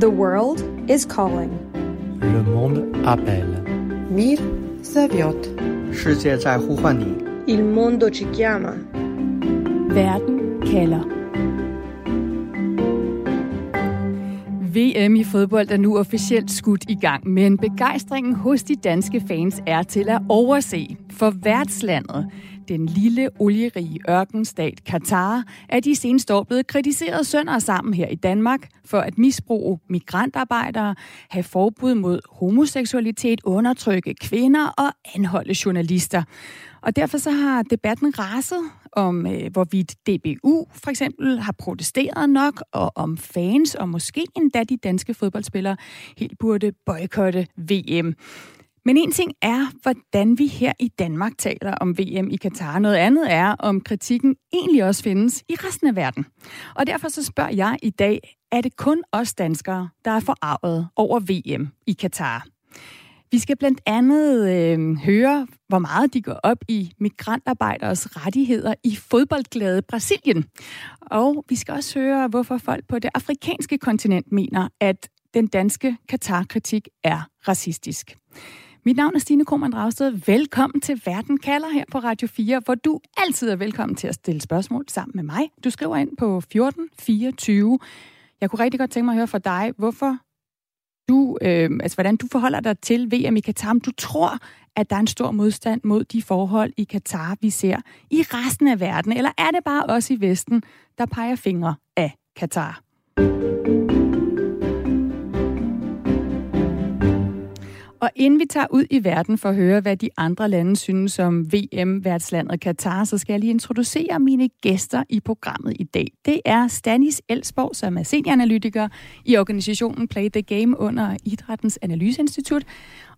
The world is calling. Le monde appelle. Mir зовет. 世界在呼唤你。 Il mondo ci chiama. Verden kalder. VM i fodbold er nu officielt skudt i gang, men begejstringen hos de danske fans er til at overse. For værtslandet, den lille olierige ørkenstat Katar, er de seneste år blevet kritiseret sønder sammen her i Danmark for at misbruge migrantarbejdere, have forbud mod homoseksualitet, undertrykke kvinder og anholde journalister. Og derfor så har debatten raset om, øh, hvorvidt DBU for eksempel har protesteret nok, og om fans og måske endda de danske fodboldspillere helt burde boykotte VM. Men en ting er, hvordan vi her i Danmark taler om VM i Katar. Noget andet er, om kritikken egentlig også findes i resten af verden. Og derfor så spørger jeg i dag, er det kun os danskere, der er forarvet over VM i Katar? Vi skal blandt andet øh, høre, hvor meget de går op i migrantarbejderes rettigheder i fodboldglade Brasilien. Og vi skal også høre, hvorfor folk på det afrikanske kontinent mener, at den danske Katar-kritik er racistisk. Mit navn er Stine Krohmann Dragsted. Velkommen til Verden kalder her på Radio 4, hvor du altid er velkommen til at stille spørgsmål sammen med mig. Du skriver ind på 1424. Jeg kunne rigtig godt tænke mig at høre fra dig, hvorfor du, øh, altså hvordan du forholder dig til VM i Katar. Om du tror, at der er en stor modstand mod de forhold i Katar, vi ser i resten af verden, eller er det bare os i Vesten, der peger fingre af Katar? Og inden vi tager ud i verden for at høre, hvad de andre lande synes om VM-værtslandet Katar, så skal jeg lige introducere mine gæster i programmet i dag. Det er Stanis Elsborg, som er senioranalytiker i organisationen Play the Game under Idrættens Analyseinstitut.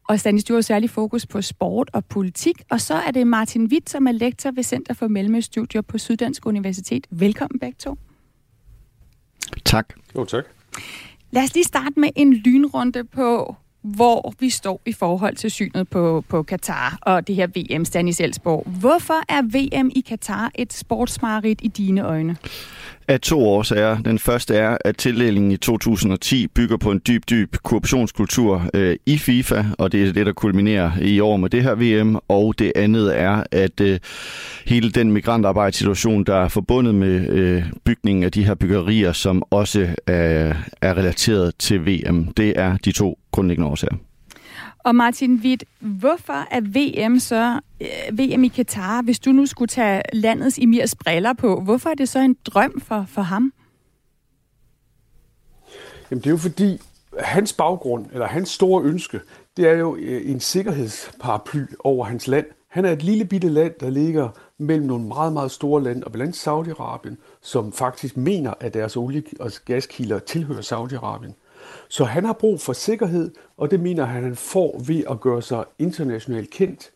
Og Stanis, du har særlig fokus på sport og politik. Og så er det Martin Witt, som er lektor ved Center for Mellemøststudier på Syddansk Universitet. Velkommen begge to. Tak. Jo, tak. Lad os lige starte med en lynrunde på, hvor vi står i forhold til synet på, på Katar og det her VM, Stanis Elsborg. Hvorfor er VM i Katar et sportsmarit i dine øjne? Af to årsager. Den første er, at tildelingen i 2010 bygger på en dyb, dyb korruptionskultur øh, i FIFA, og det er det, der kulminerer i år med det her VM. Og det andet er, at øh, hele den migrantarbejdssituation, der er forbundet med øh, bygningen af de her byggerier, som også øh, er relateret til VM, det er de to grundlæggende årsager. Og Martin Witt, hvorfor er VM så øh, VM i Katar, hvis du nu skulle tage landets Emirs briller på, hvorfor er det så en drøm for, for ham? Jamen det er jo fordi, hans baggrund, eller hans store ønske, det er jo øh, en sikkerhedsparaply over hans land. Han er et lille bitte land, der ligger mellem nogle meget, meget store lande, og blandt Saudi-Arabien, som faktisk mener, at deres olie- og gaskilder tilhører Saudi-Arabien. Så han har brug for sikkerhed, og det mener han, han får ved at gøre sig internationalt kendt.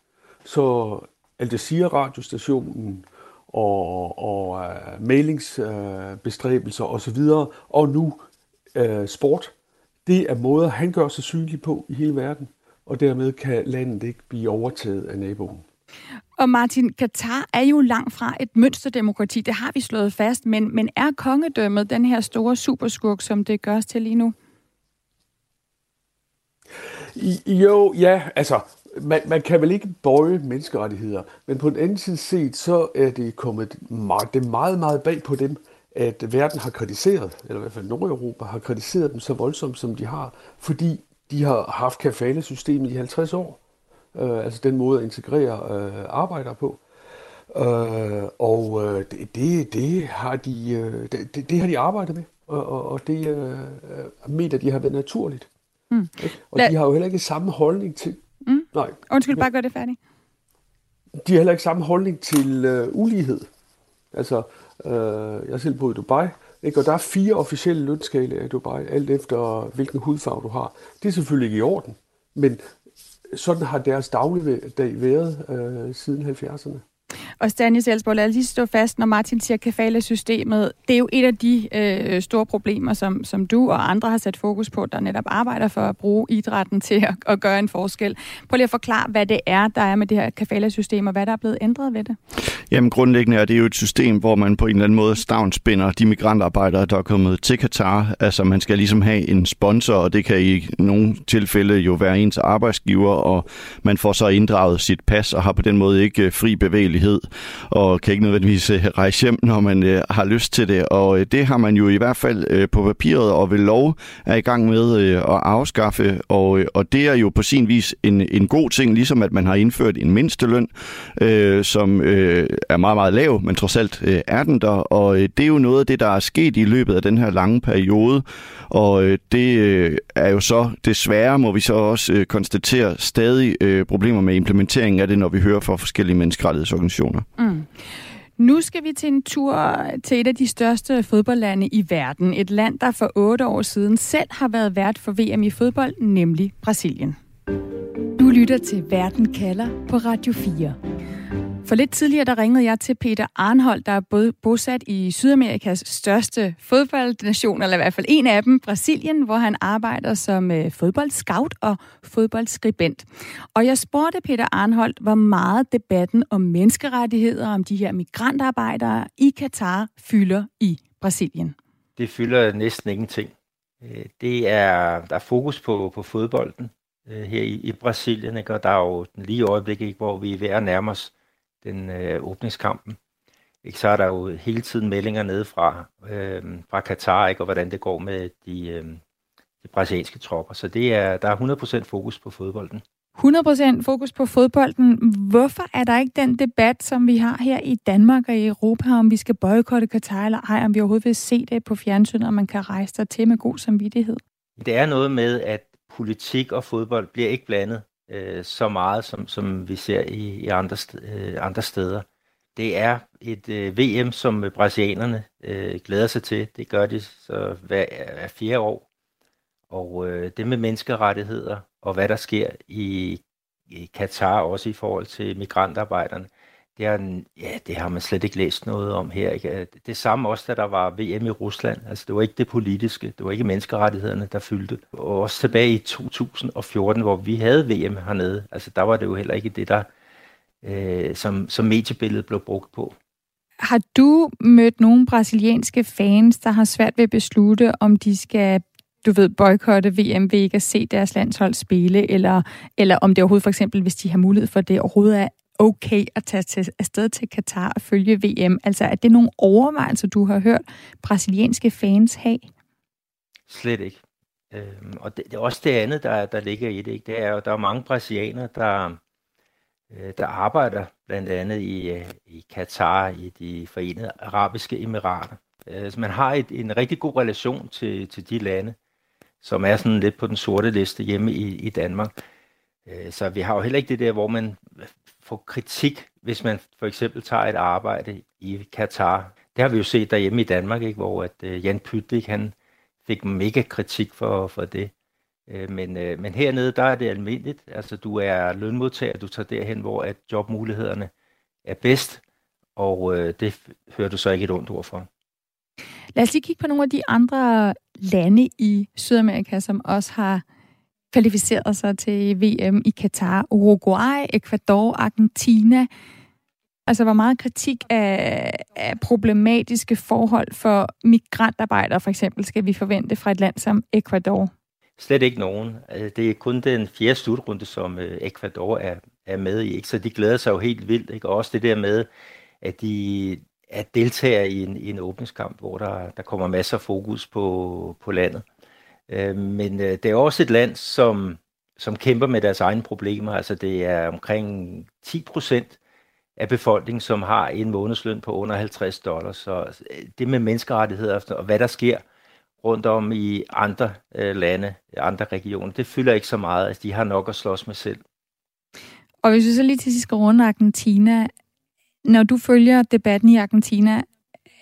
Så Al Jazeera radiostationen og, og uh, mailingsbestræbelser uh, osv., og nu uh, sport, det er måder, han gør sig synlig på i hele verden, og dermed kan landet ikke blive overtaget af naboen. Og Martin, Katar er jo langt fra et mønsterdemokrati, det har vi slået fast, men, men er kongedømmet den her store superskurk, som det gørs til lige nu? Jo, ja, altså, man, man kan vel ikke bøje menneskerettigheder, men på den anden side set, så er det kommet meget, det meget, meget bag på dem, at verden har kritiseret, eller i hvert fald Nordeuropa har kritiseret dem så voldsomt, som de har, fordi de har haft kafalesystemet i 50 år. Øh, altså den måde at integrere øh, arbejdere på. Øh, og øh, det, det, det, har de, øh, det, det har de arbejdet med, og, og, og det øh, mener de har været naturligt. Mm. Og de har jo heller ikke samme holdning til... Mm. Nej. Undskyld, bare gør det færdigt. De har heller ikke samme holdning til øh, ulighed. Altså, øh, jeg selv boet i Dubai, ikke? og der er fire officielle lønskalaer i Dubai, alt efter hvilken hudfarve du har. Det er selvfølgelig ikke i orden, men sådan har deres dagligdag været øh, siden 70'erne. Og Stanis Elsborg, lad os lige stå fast, når Martin siger kafala-systemet. Det er jo et af de øh, store problemer, som, som du og andre har sat fokus på, der netop arbejder for at bruge idrætten til at, at gøre en forskel. Prøv lige at forklare, hvad det er, der er med det her kafala-system, og hvad der er blevet ændret ved det. Jamen grundlæggende er det jo et system, hvor man på en eller anden måde stavnspinder de migrantarbejdere, der er kommet til Katar. Altså man skal ligesom have en sponsor, og det kan i nogle tilfælde jo være ens arbejdsgiver, og man får så inddraget sit pas og har på den måde ikke øh, fri bevægelighed, og kan ikke nødvendigvis øh, rejse hjem, når man øh, har lyst til det. Og øh, det har man jo i hvert fald på papiret og ved lov er i gang med at afskaffe, og, og det er jo på sin vis en, en god ting, ligesom at man har indført en mindsteløn, øh, som øh, er meget, meget lav, men trods alt øh, er den der, og øh, det er jo noget af det, der er sket i løbet af den her lange periode, og øh, det øh, er jo så desværre, må vi så også øh, konstatere, stadig øh, problemer med implementeringen af det, når vi hører fra forskellige menneskerettighedsorganisationer. Mm. Nu skal vi til en tur til et af de største fodboldlande i verden. Et land, der for otte år siden selv har været vært for VM i fodbold, nemlig Brasilien. Du lytter til Verden kalder på Radio 4. For lidt tidligere, der ringede jeg til Peter Arnhold, der er både bosat i Sydamerikas største fodboldnation, eller i hvert fald en af dem, Brasilien, hvor han arbejder som øh, fodboldscout og fodboldskribent. Og jeg spurgte Peter Arnhold, hvor meget debatten om menneskerettigheder, om de her migrantarbejdere i Katar fylder i Brasilien. Det fylder næsten ingenting. Øh, det er, der er fokus på, på fodbolden øh, her i, i Brasilien, ikke? og der er jo lige øjeblik, øjeblikket, ikke, hvor vi er ved at nærme os den øh, åbningskampen. Ikke, så er der jo hele tiden meldinger nede fra, øh, fra Katar, ikke, og hvordan det går med de, øh, de brasilianske tropper. Så det er, der er 100% fokus på fodbolden. 100% fokus på fodbolden. Hvorfor er der ikke den debat, som vi har her i Danmark og i Europa, om vi skal boykotte Katar eller ej, om vi overhovedet vil se det på fjernsynet, og man kan rejse der til med god samvittighed? Det er noget med, at politik og fodbold bliver ikke blandet øh, så meget, som, som vi ser i, i andre, øh, andre steder. Det er et øh, VM, som brasilianerne øh, glæder sig til. Det gør de så hver, hver fjerde år. Og øh, det med menneskerettigheder og hvad der sker i, i Katar, også i forhold til migrantarbejderne, øh, er, ja, det har man slet ikke læst noget om her. Ikke? Det samme også, da der var VM i Rusland. Altså, det var ikke det politiske, det var ikke menneskerettighederne, der fyldte. Og også tilbage i 2014, hvor vi havde VM hernede, altså der var det jo heller ikke det, der øh, som, som mediebilledet blev brugt på. Har du mødt nogle brasilianske fans, der har svært ved at beslutte, om de skal du ved, boykotte VM ved ikke at se deres landshold spille, eller, eller om det overhovedet for eksempel, hvis de har mulighed for det, overhovedet er okay at tage til, afsted til Katar og følge VM? Altså, er det nogle overvejelser, du har hørt brasilianske fans have? Slet ikke. Øhm, og det, det er også det andet, der, der ligger i det. Ikke? Det er jo, der er mange brasilianere, der, øh, der arbejder blandt andet i, øh, i Katar, i de forenede arabiske emirater. Øh, så man har et, en rigtig god relation til, til de lande, som er sådan lidt på den sorte liste hjemme i, i Danmark. Øh, så vi har jo heller ikke det der, hvor man få kritik, hvis man for eksempel tager et arbejde i Katar. Det har vi jo set derhjemme i Danmark, ikke? hvor at, øh, Jan Pytlik, han fik mega kritik for, for det. Uh, men, uh, men hernede, der er det almindeligt. Altså, du er lønmodtager, du tager derhen, hvor at jobmulighederne er bedst, og det hører du så ikke et ondt ord for. Lad os lige kigge på nogle af de andre lande i Sydamerika, som også har kvalificeret sig til VM i Katar. Uruguay, Ecuador, Argentina. Altså, hvor meget kritik af, af problematiske forhold for migrantarbejdere, for eksempel, skal vi forvente fra et land som Ecuador? Slet ikke nogen. Altså, det er kun den fjerde slutrunde, som øh, Ecuador er, er med i. Ikke? Så de glæder sig jo helt vildt. Ikke? Og også det der med, at de at deltager i en, i en åbningskamp, hvor der, der kommer masser af fokus på, på landet. Øh, men øh, det er også et land, som, som kæmper med deres egne problemer. Altså det er omkring 10 procent af befolkningen, som har en månedsløn på under 50 dollars. Så øh, det med menneskerettigheder og hvad der sker rundt om i andre øh, lande, andre regioner, det fylder ikke så meget. Altså, de har nok at slås med selv. Og hvis vi så lige til sidst skal runde Argentina, når du følger debatten i Argentina,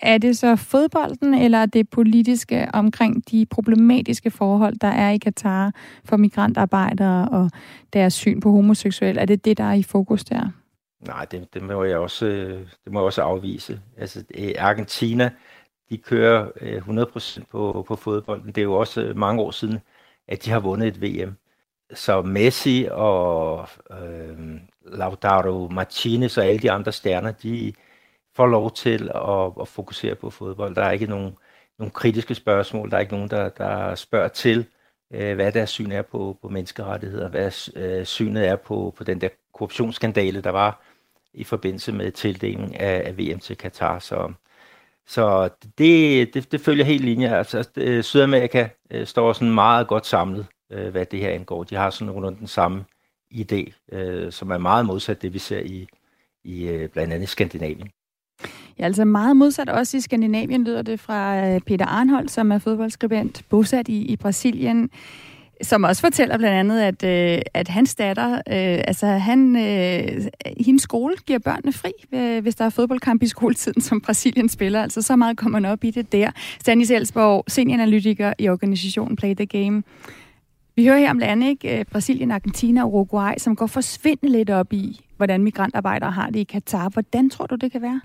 er det så fodbolden, eller det politiske omkring de problematiske forhold, der er i Katar for migrantarbejdere og deres syn på homoseksuel? Er det det, der er i fokus der? Nej, det, det, må jeg også, øh, det må jeg også afvise. Altså, øh, Argentina, de kører øh, 100% på, på fodbolden. Det er jo også mange år siden, at de har vundet et VM. Så Messi og øh, Lautaro Martinez og alle de andre stjerner, de får lov til at, at fokusere på fodbold. Der er ikke nogen, nogen kritiske spørgsmål. Der er ikke nogen, der, der spørger til, øh, hvad deres syn er på, på menneskerettigheder, hvad øh, synet er på, på den der korruptionsskandale, der var i forbindelse med tildelingen af, af VM til Katar. Så, så det, det, det følger helt linje. Altså, øh, Sydamerika øh, står sådan meget godt samlet, øh, hvad det her angår. De har sådan nogenlunde den samme idé, øh, som er meget modsat det, vi ser i, i øh, blandt andet Skandinavien. Ja, altså meget modsat også i Skandinavien lyder det fra øh, Peter Arnholdt, som er fodboldskribent bosat i, i Brasilien som også fortæller blandt andet, at, øh, at hans datter, øh, altså han, øh, hendes skole giver børnene fri, øh, hvis der er fodboldkamp i skoletiden, som Brasilien spiller. Altså så meget kommer man op i det der. Stanis Elsborg, senioranalytiker i organisationen Play the Game. Vi hører her om lande, ikke? Øh, Brasilien, Argentina og Uruguay, som går forsvindende lidt op i, hvordan migrantarbejdere har det i Katar. Hvordan tror du, det kan være?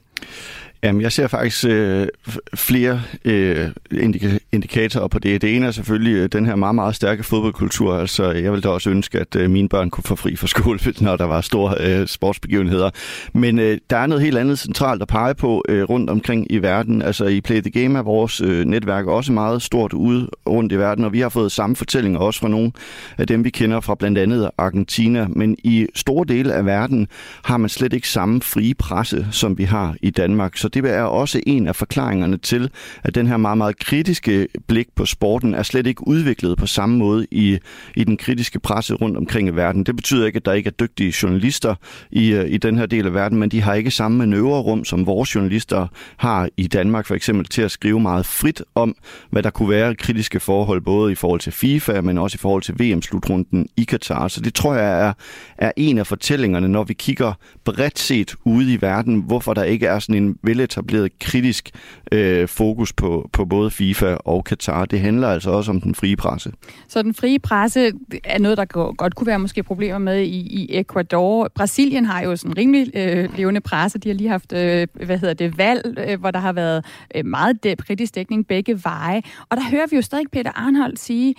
Jamen, jeg ser faktisk øh, flere øh, indika- indikatorer på det. Det ene er selvfølgelig øh, den her meget, meget stærke fodboldkultur. Altså, jeg ville da også ønske, at øh, mine børn kunne få fri fra skole, når der var store øh, sportsbegivenheder. Men øh, der er noget helt andet centralt at pege på øh, rundt omkring i verden. Altså, i Play the Game er vores øh, netværk også meget stort ude rundt i verden, og vi har fået samme fortællinger også fra nogle af dem, vi kender fra blandt andet Argentina. Men i store dele af verden har man slet ikke samme frie presse, som vi har i Danmark. Så det er også en af forklaringerne til, at den her meget, meget kritiske blik på sporten er slet ikke udviklet på samme måde i, i den kritiske presse rundt omkring i verden. Det betyder ikke, at der ikke er dygtige journalister i, øh, i den her del af verden, men de har ikke samme manøvrerum, som vores journalister har i Danmark, for eksempel til at skrive meget frit om, hvad der kunne være kritiske forhold, både i forhold til FIFA, men også i forhold til VM-slutrunden i Katar. Så det tror jeg er, er en af fortællingerne, når vi kigger bredt set ude i verden, hvorfor der ikke er sådan en veletableret kritisk øh, fokus på, på både FIFA og Katar. Det handler altså også om den frie presse. Så den frie presse er noget, der godt kunne være måske problemer med i, i Ecuador. Brasilien har jo sådan en rimelig øh, levende presse. De har lige haft, øh, hvad hedder det, valg, øh, hvor der har været øh, meget kritisk dækning begge veje. Og der hører vi jo stadig Peter Arnholdt sige,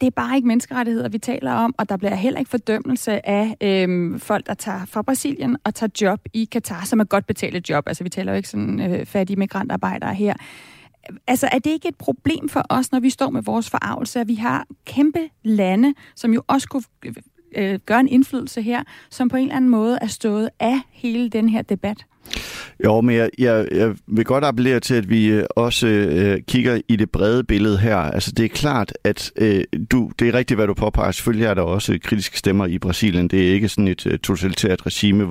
det er bare ikke menneskerettigheder, vi taler om, og der bliver heller ikke fordømmelse af øhm, folk, der tager fra Brasilien og tager job i Katar, som er godt betalt job. Altså, vi taler jo ikke sådan øh, fattige migrantarbejdere her. Altså, er det ikke et problem for os, når vi står med vores forarvelse, at vi har kæmpe lande, som jo også kunne øh, gøre en indflydelse her, som på en eller anden måde er stået af hele den her debat? Jo, men jeg, jeg, jeg vil godt appellere til, at vi øh, også øh, kigger i det brede billede her. Altså, det er klart, at øh, du, det er rigtigt, hvad du påpeger. Selvfølgelig er der også kritiske stemmer i Brasilien. Det er ikke sådan et øh, totalitært regime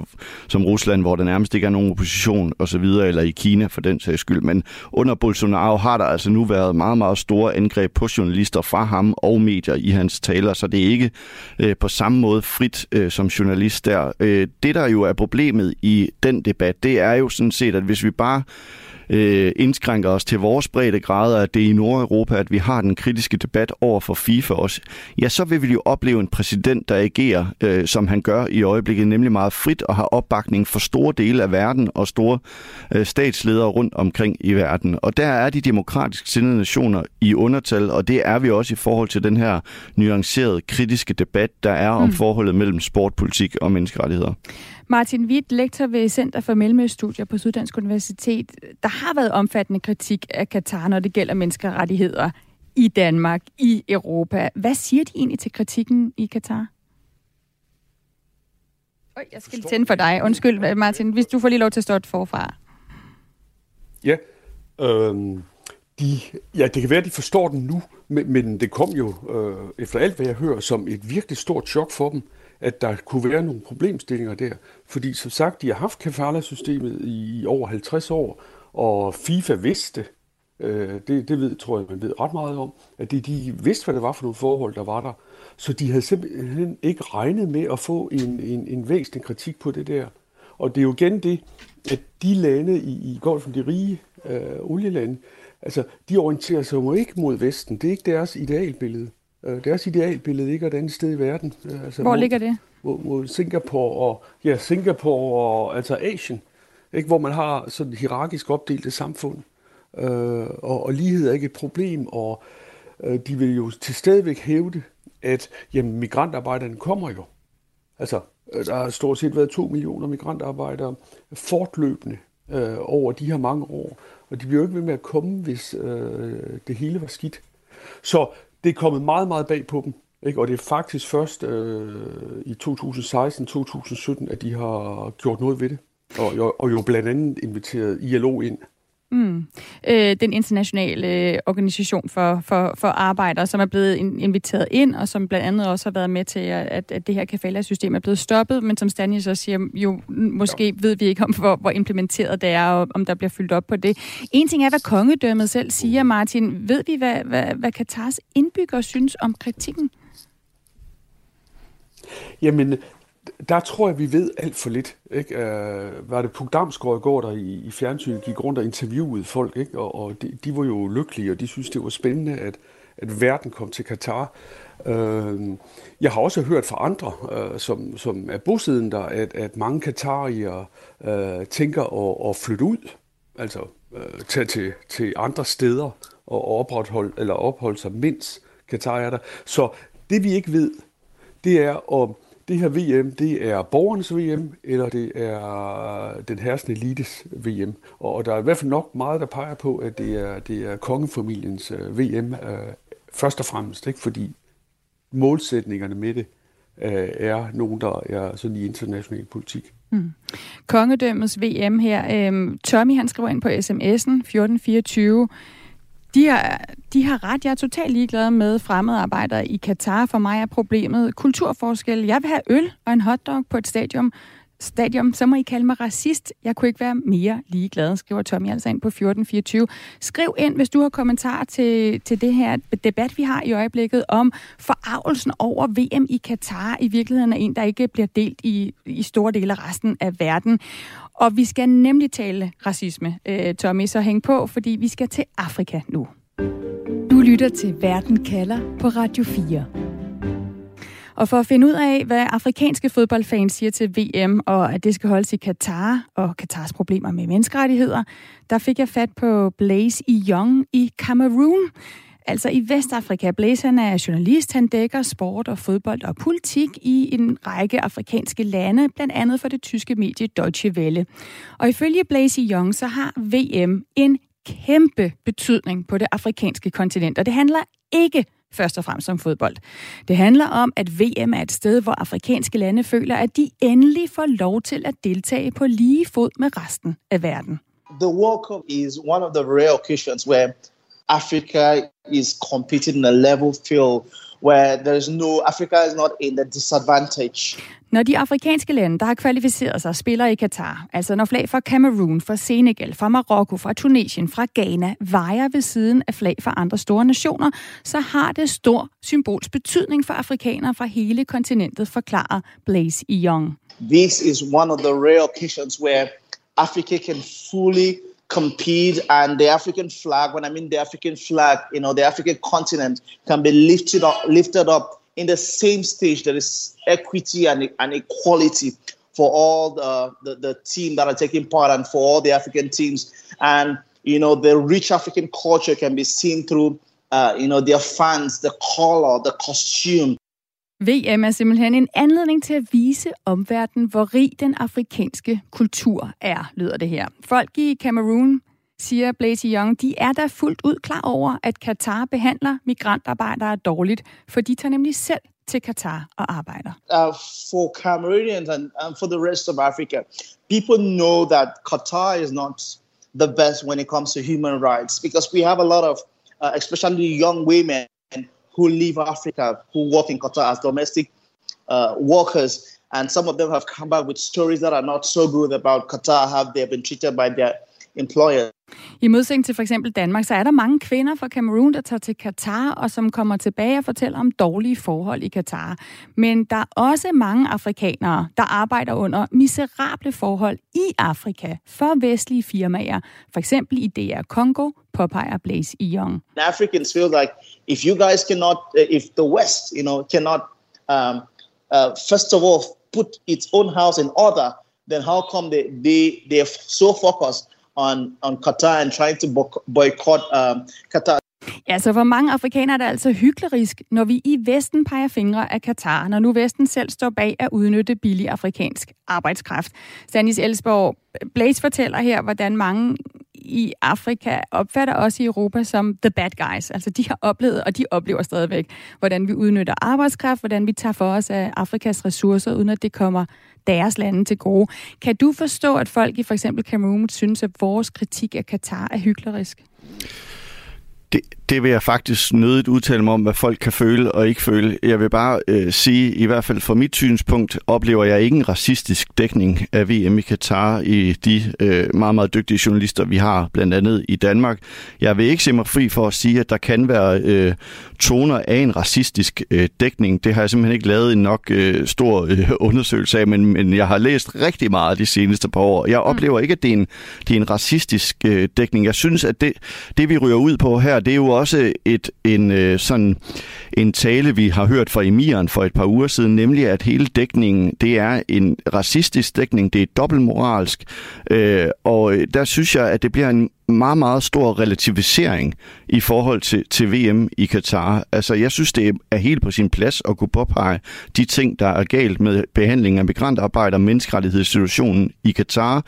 som Rusland, hvor der nærmest ikke er nogen opposition osv., eller i Kina for den sags skyld. Men under Bolsonaro har der altså nu været meget, meget store angreb på journalister fra ham og medier i hans taler, så det er ikke øh, på samme måde frit øh, som journalist der. Øh, det, der jo er problemet i den debat, det er jo sådan set, at hvis vi bare øh, indskrænker os til vores brede grader, at det er i Nordeuropa, at vi har den kritiske debat over for FIFA også, ja, så vil vi jo opleve en præsident, der agerer, øh, som han gør i øjeblikket, nemlig meget frit og har opbakning for store dele af verden og store øh, statsledere rundt omkring i verden. Og der er de demokratisk sindede nationer i undertal, og det er vi også i forhold til den her nuancerede kritiske debat, der er om mm. forholdet mellem sportpolitik og menneskerettigheder. Martin Witt, lektor ved Center for Mellemøststudier på Syddansk Universitet. Der har været omfattende kritik af Katar, når det gælder menneskerettigheder i Danmark, i Europa. Hvad siger de egentlig til kritikken i Katar? Øj, jeg skal lige tænde for dig. Undskyld, Martin, hvis du får lige lov til at stå forfra. Ja, øhm, de, ja, det kan være, at de forstår den nu, men, men det kom jo, øh, efter alt hvad jeg hører, som et virkelig stort chok for dem at der kunne være nogle problemstillinger der. Fordi som sagt, de har haft kafala-systemet i over 50 år, og FIFA vidste, øh, det, det ved, tror jeg, man ved ret meget om, at de, de vidste, hvad det var for nogle forhold, der var der. Så de havde simpelthen ikke regnet med at få en, en, en væsentlig kritik på det der. Og det er jo igen det, at de lande i, i Golfen, de rige øh, olielande, altså, de orienterer sig jo ikke mod Vesten. Det er ikke deres idealbillede. Øh, deres idealbillede ligger et andet sted i verden. Øh, altså Hvor mod, ligger det? Mod, mod Singapore og, ja, Singapore og altså Asien, ikke? hvor man har sådan hierarkisk opdelte samfund. Øh, og, og lighed er ikke et problem, og øh, de vil jo til stadigvæk hævde, at jamen, migrantarbejderne kommer jo. Altså, øh, der har stort set været to millioner migrantarbejdere fortløbende øh, over de her mange år, og de bliver jo ikke ved med at komme, hvis øh, det hele var skidt. Så det er kommet meget, meget bag på dem. Ikke? Og det er faktisk først øh, i 2016-2017, at de har gjort noget ved det. Og, og jo blandt andet inviteret ILO ind Mm. Øh, den internationale organisation for, for, for arbejdere, som er blevet inviteret ind, og som blandt andet også har været med til, at, at det her kafala-system er blevet stoppet, men som Stanley så siger, jo måske ja. ved vi ikke om, hvor, hvor implementeret det er, og om der bliver fyldt op på det. En ting er, hvad kongedømmet selv siger, Martin. Ved vi, hvad, hvad, hvad Katars indbyggere synes om kritikken? Jamen, der tror jeg, vi ved alt for lidt. Ikke? Øh, var det Puk Damsgaard i går, der i, i fjernsynet gik rundt og interviewede folk, ikke? og, og de, de var jo lykkelige, og de synes, det var spændende, at, at verden kom til Katar. Øh, jeg har også hørt fra andre, øh, som, som er bosiddende der, at, at mange katarier øh, tænker at, at flytte ud, altså øh, tage til, til andre steder og opretholde, eller opholde sig, mens Katar er der. Så det vi ikke ved, det er om det her VM, det er borgernes VM, eller det er øh, den herskende elites VM. Og der er i hvert fald nok meget, der peger på, at det er, det er kongefamiliens øh, VM øh, først og fremmest, ikke? fordi målsætningerne med det øh, er nogen, der er sådan i international politik. Mm. Kongedømmets VM her. Øhm, Tommy han skriver ind på sms'en 1424. De har, de har ret. Jeg er totalt ligeglad med fremmedarbejdere i Katar. For mig er problemet kulturforskel. Jeg vil have øl og en hotdog på et stadion. Stadium, så må I kalde mig racist. Jeg kunne ikke være mere ligeglad, skriver Tommy altså ind på 1424. Skriv ind, hvis du har kommentarer til, til det her debat, vi har i øjeblikket om forarvelsen over VM i Katar i virkeligheden er en, der ikke bliver delt i, i store dele af resten af verden. Og vi skal nemlig tale racisme, øh, Tommy, så hæng på, fordi vi skal til Afrika nu. Du lytter til Verden kalder på Radio 4. Og for at finde ud af, hvad afrikanske fodboldfans siger til VM, og at det skal holdes i Katar, og Katars problemer med menneskerettigheder, der fik jeg fat på Blaise Young i Cameroon. Altså i Vestafrika. Blaise han er journalist, han dækker sport og fodbold og politik i en række afrikanske lande, blandt andet for det tyske medie Deutsche Welle. Og ifølge Blaise Young, så har VM en kæmpe betydning på det afrikanske kontinent, og det handler ikke først og fremmest om fodbold. Det handler om, at VM er et sted, hvor afrikanske lande føler, at de endelig får lov til at deltage på lige fod med resten af verden. The World Cup is one of the rare occasions where Africa is competing in a level field where there is no Africa is not in a disadvantage. Når de afrikanske lande, der har kvalificeret sig, spiller i Katar, altså når flag fra Cameroon, fra Senegal, fra Marokko, fra Tunesien, fra Ghana, vejer ved siden af flag fra andre store nationer, så har det stor symbolsk betydning for afrikanere fra hele kontinentet, forklarer Blaise Young. This is one of the rare occasions where Africa can fully compete and the African flag, when I mean the African flag, you know, the African continent can be lifted up, lifted up in the same stage. There is equity and, and equality for all the, the, the team that are taking part and for all the African teams. And, you know, the rich African culture can be seen through, uh, you know, their fans, the color, the costume, VM er simpelthen en anledning til at vise omverdenen, hvor rig den afrikanske kultur er, lyder det her. Folk i Cameroon, siger Blaise Young, de er da fuldt ud klar over, at Katar behandler migrantarbejdere dårligt, for de tager nemlig selv til Katar og arbejder. Uh, for Cameroonians and, and for the rest of Africa, people know that Qatar is not the best when it comes to human rights because we have a lot of, uh, especially young women who leave Africa, who work in Qatar as domestic uh, workers. And some of them have come back with stories that are not so good about Qatar, how they've been treated by their employers. I modsætning til for eksempel Danmark, så er der mange kvinder fra Cameroon, der tager til Katar, og som kommer tilbage og fortæller om dårlige forhold i Katar. Men der er også mange afrikanere, der arbejder under miserable forhold i Afrika for vestlige firmaer. For eksempel i DR Congo, påpeger Blaze Young. Africans feel like if you guys cannot, uh, if the West, you know, cannot, um, uh, first of all, put its own house in order, then how come they, they, they're so focused on, on Qatar and trying to boycott um, Qatar. Ja, så for mange afrikanere er det altså hyklerisk, når vi i Vesten peger fingre af Katar, når nu Vesten selv står bag at udnytte billig afrikansk arbejdskraft. Stanis Elsborg, Blaze fortæller her, hvordan mange i Afrika opfatter også i Europa som the bad guys. Altså de har oplevet, og de oplever stadigvæk, hvordan vi udnytter arbejdskraft, hvordan vi tager for os af Afrikas ressourcer, uden at det kommer deres lande til gode. Kan du forstå, at folk i for eksempel Cameroon synes, at vores kritik af Katar er hyklerisk? Det, det vil jeg faktisk nødigt udtale mig om, hvad folk kan føle og ikke føle. Jeg vil bare øh, sige, i hvert fald fra mit synspunkt, oplever jeg ikke en racistisk dækning af VM i Katar i de øh, meget, meget dygtige journalister, vi har, blandt andet i Danmark. Jeg vil ikke se mig fri for at sige, at der kan være øh, toner af en racistisk øh, dækning. Det har jeg simpelthen ikke lavet en nok øh, stor øh, undersøgelse af, men, men jeg har læst rigtig meget de seneste par år. Jeg oplever ikke, at det er en, det er en racistisk øh, dækning. Jeg synes, at det, det, vi ryger ud på her, det er jo også et, en, øh, sådan, en tale, vi har hørt fra emiren for et par uger siden, nemlig at hele dækningen, det er en racistisk dækning, det er dobbeltmoralsk, øh, og øh, der synes jeg, at det bliver en meget, meget stor relativisering i forhold til, til VM i Katar. Altså, jeg synes, det er helt på sin plads at kunne påpege de ting, der er galt med behandlingen af migrantarbejdere, menneskerettighedssituationen i Katar,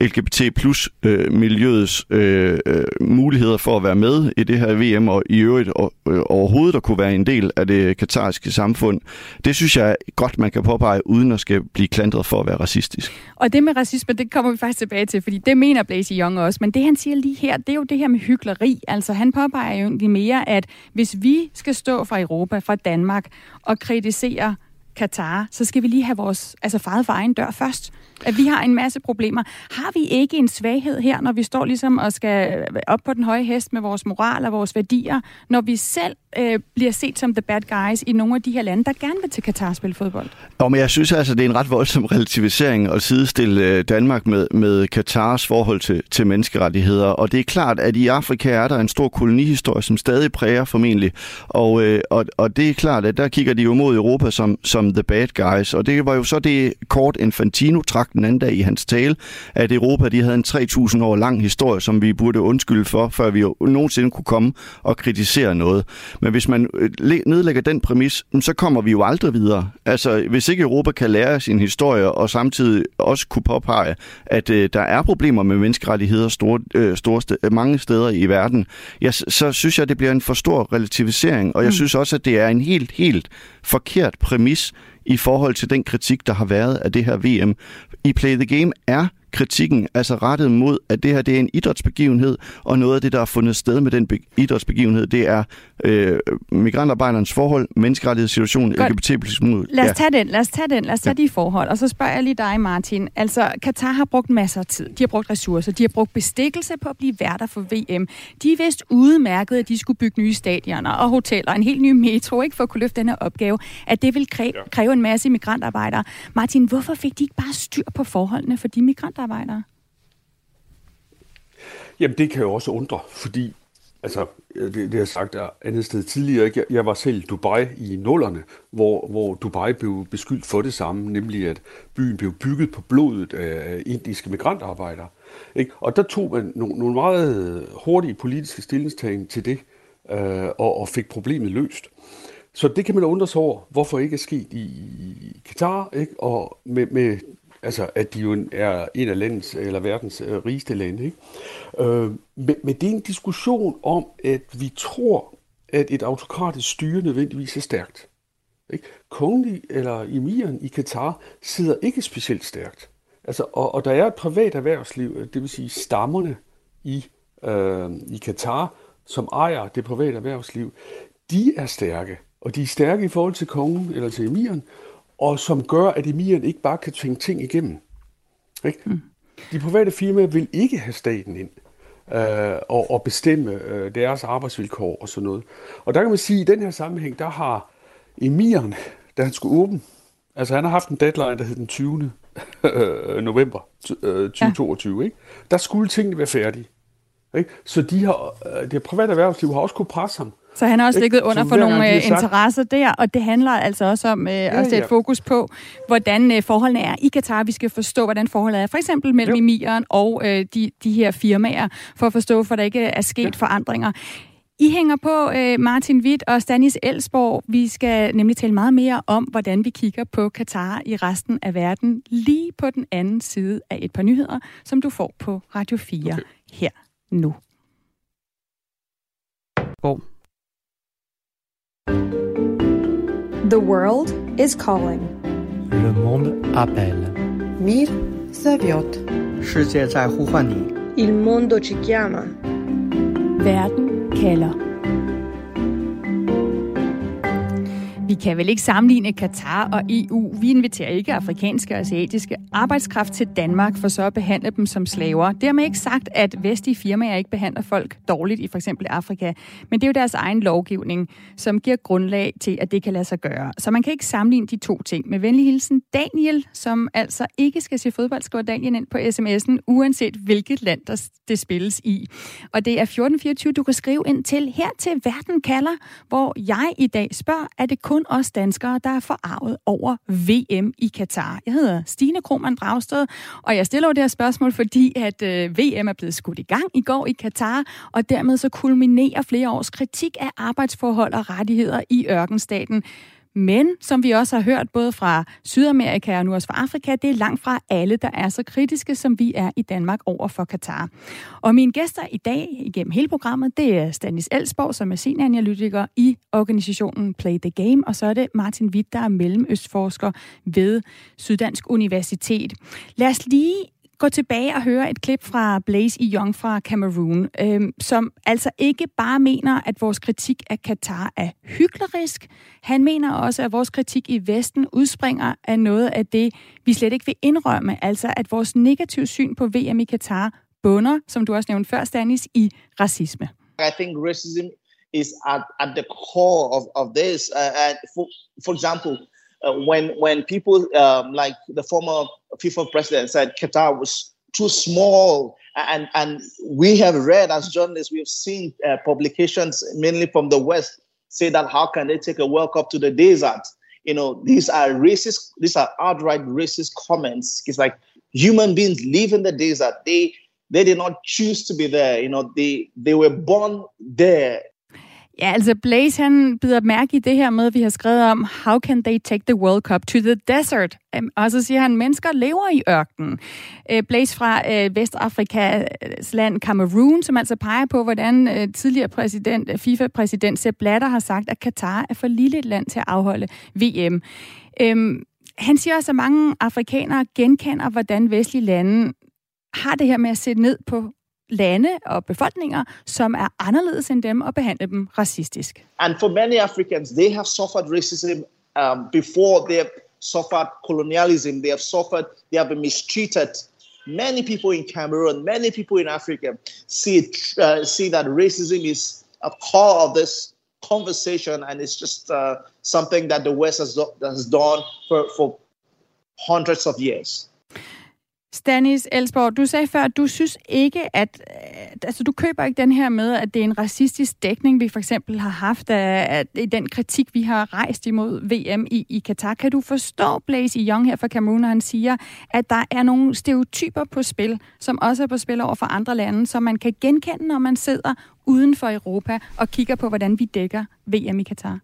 LGBT plus øh, miljøets øh, øh, muligheder for at være med i det her VM, og i øvrigt og, øh, overhovedet at kunne være en del af det katariske samfund. Det synes jeg godt, man kan påpege, uden at skal blive klandret for at være racistisk. Og det med racisme, det kommer vi faktisk tilbage til, fordi det mener Blaise Young også. Men det, han siger lige her, det er jo det her med hykleri. Altså, han påpeger jo egentlig mere, at hvis vi skal stå fra Europa, fra Danmark, og kritisere Katar, så skal vi lige have vores altså faret for egen dør først. At vi har en masse problemer. Har vi ikke en svaghed her, når vi står ligesom og skal øh, op på den høje hest med vores moral og vores værdier, når vi selv øh, bliver set som the bad guys i nogle af de her lande, der gerne vil til Katar spille fodbold? Jo, men jeg synes altså, det er en ret voldsom relativisering at sidestille øh, Danmark med, med Katars forhold til, til menneskerettigheder. Og det er klart, at i Afrika er der en stor kolonihistorie, som stadig præger formentlig. Og, øh, og, og det er klart, at der kigger de jo mod Europa som, som the bad guys. Og det var jo så det kort Infantino trak den anden dag i hans tale, at Europa de havde en 3.000 år lang historie, som vi burde undskylde for, før vi jo nogensinde kunne komme og kritisere noget. Men hvis man øh, nedlægger den præmis, så kommer vi jo aldrig videre. Altså, hvis ikke Europa kan lære sin historie og samtidig også kunne påpege, at øh, der er problemer med menneskerettigheder store, øh, store st- mange steder i verden, ja, så, så synes jeg, det bliver en for stor relativisering. Og jeg mm. synes også, at det er en helt, helt forkert præmis i forhold til den kritik, der har været af det her VM. I Play the Game er kritikken altså rettet mod, at det her det er en idrætsbegivenhed, og noget af det, der har fundet sted med den idrætsbegivenhed, det er øh, migrantarbejdernes forhold, menneskerettighedssituationen, LGBT+. Lad os tage den, lad os tage den, lad os tage ja. de forhold. Og så spørger jeg lige dig, Martin. Altså, Katar har brugt masser af tid. De har brugt ressourcer. De har brugt bestikkelse på at blive værter for VM. De er vist udmærket, at de skulle bygge nye stadioner og hoteller, en helt ny metro, ikke for at kunne løfte denne opgave, at det vil kræve, kræve en masse migrantarbejdere. Martin, hvorfor fik de ikke bare styr på forholdene for de migrantarbejdere? Jamen, det kan jo også undre, fordi Altså, øh, det, det har jeg sagt der andet sted tidligere. Ikke? Jeg var selv i Dubai i nullerne, hvor, hvor Dubai blev beskyldt for det samme, nemlig at byen blev bygget på blodet af indiske migrantarbejdere. Ikke? Og der tog man nogle, nogle meget hurtige politiske stillingstagen til det, øh, og, og fik problemet løst. Så det kan man undre sig over, hvorfor ikke er sket i, i Katar, ikke? og med, med Altså, at de jo er en af landets, eller verdens øh, rigeste lande. Ikke? Øh, men, men det er en diskussion om, at vi tror, at et autokratisk styre nødvendigvis er stærkt. Ikke? Kongen eller emiren i Katar sidder ikke specielt stærkt. Altså, og, og der er et privat erhvervsliv, øh, det vil sige stammerne i, øh, i Katar, som ejer det private erhvervsliv, de er stærke. Og de er stærke i forhold til kongen eller til emiren, og som gør, at emiren ikke bare kan tvinge ting igennem. Ikke? Mm. De private firmaer vil ikke have staten ind øh, og, og bestemme øh, deres arbejdsvilkår og sådan noget. Og der kan man sige, at i den her sammenhæng, der har emiren, da han skulle åbne, altså han har haft en deadline, der hed den 20. november 2022, ja. ikke? der skulle tingene være færdige. Ikke? Så de har, øh, det private erhvervsliv har også kunne presse ham. Så han har også ligget under for nogle øh, interesser der, og det handler altså også om øh, ja, at sætte ja. fokus på, hvordan øh, forholdene er i Katar. Vi skal forstå, hvordan forholdet er, for eksempel mellem ja. emiren og øh, de, de her firmaer, for at forstå, for der ikke er sket ja. forandringer. I hænger på, øh, Martin Witt og Stanis Elsborg. Vi skal nemlig tale meget mere om, hvordan vi kigger på Katar i resten af verden, lige på den anden side af et par nyheder, som du får på Radio 4 okay. her nu. Oh. The world is calling. Le monde appelle. Mir 世界在呼唤你. Il mondo ci chiama. Werden Keller. Vi kan vel ikke sammenligne Katar og EU. Vi inviterer ikke afrikanske og asiatiske arbejdskraft til Danmark for så at behandle dem som slaver. Dermed ikke sagt, at vestlige firmaer ikke behandler folk dårligt i for eksempel Afrika. Men det er jo deres egen lovgivning, som giver grundlag til, at det kan lade sig gøre. Så man kan ikke sammenligne de to ting. Med venlig hilsen Daniel, som altså ikke skal se fodbold, skriver Daniel ind på sms'en, uanset hvilket land der det spilles i. Og det er 1424, du kan skrive ind til her til Verden kalder, hvor jeg i dag spørger, er det kun kun os danskere, der er forarvet over VM i Katar. Jeg hedder Stine Krohmann Dragsted, og jeg stiller jo det her spørgsmål, fordi at øh, VM er blevet skudt i gang i går i Katar, og dermed så kulminerer flere års kritik af arbejdsforhold og rettigheder i ørkenstaten. Men som vi også har hørt både fra Sydamerika og nu også fra Afrika, det er langt fra alle, der er så kritiske, som vi er i Danmark over for Katar. Og mine gæster i dag igennem hele programmet, det er Stanis Elsborg, som er senioranalytiker i organisationen Play the Game, og så er det Martin Witt, der er mellemøstforsker ved Syddansk Universitet. Lad os lige gå tilbage og høre et klip fra Blaze i Young fra Cameroon, øh, som altså ikke bare mener, at vores kritik af Katar er hyklerisk. Han mener også, at vores kritik i Vesten udspringer af noget af det, vi slet ikke vil indrømme, altså at vores negative syn på VM i Katar bunder, som du også nævnte før, Stanis, i racisme. I think racism is at, at the core of, of this. Uh, and for, for example, uh, when when people um, like the former FIFA president said Qatar was too small, and and we have read as journalists, we have seen uh, publications mainly from the West say that how can they take a World Cup to the desert? You know, these are racist, these are outright racist comments. It's like human beings live in the desert. They they did not choose to be there. You know, they they were born there. Ja, altså Blaze han bider mærke i det her med, at vi har skrevet om, how can they take the World Cup to the desert? Øhm, og så siger han, mennesker lever i ørkenen. Øh, Blaze fra øh, Vestafrikas land Cameroon, som altså peger på, hvordan øh, tidligere præsident, FIFA-præsident Sepp Blatter har sagt, at Katar er for lille et land til at afholde VM. Øhm, han siger også, at mange afrikanere genkender, hvordan vestlige lande har det her med at sætte ned på lande og befolkninger, som er anderledes end dem og behandle dem racistisk. And for many Africans, they have suffered racism um, before they have suffered colonialism. They have suffered, they have been mistreated. Many people in Cameroon, many people in Africa see uh, see that racism is a core of this conversation, and it's just uh, something that the West has, has done for, for hundreds of years. Stanis Elsborg, du sagde før, at du synes ikke, at øh, altså, du køber ikke den her med, at det er en racistisk dækning, vi for eksempel har haft af, af den kritik, vi har rejst imod VM i, i Katar. Kan du forstå Blaze Young her fra Cameroon, når han siger, at der er nogle stereotyper på spil, som også er på spil over for andre lande, som man kan genkende, når man sidder uden for Europa og kigger på, hvordan vi dækker VM i Katar?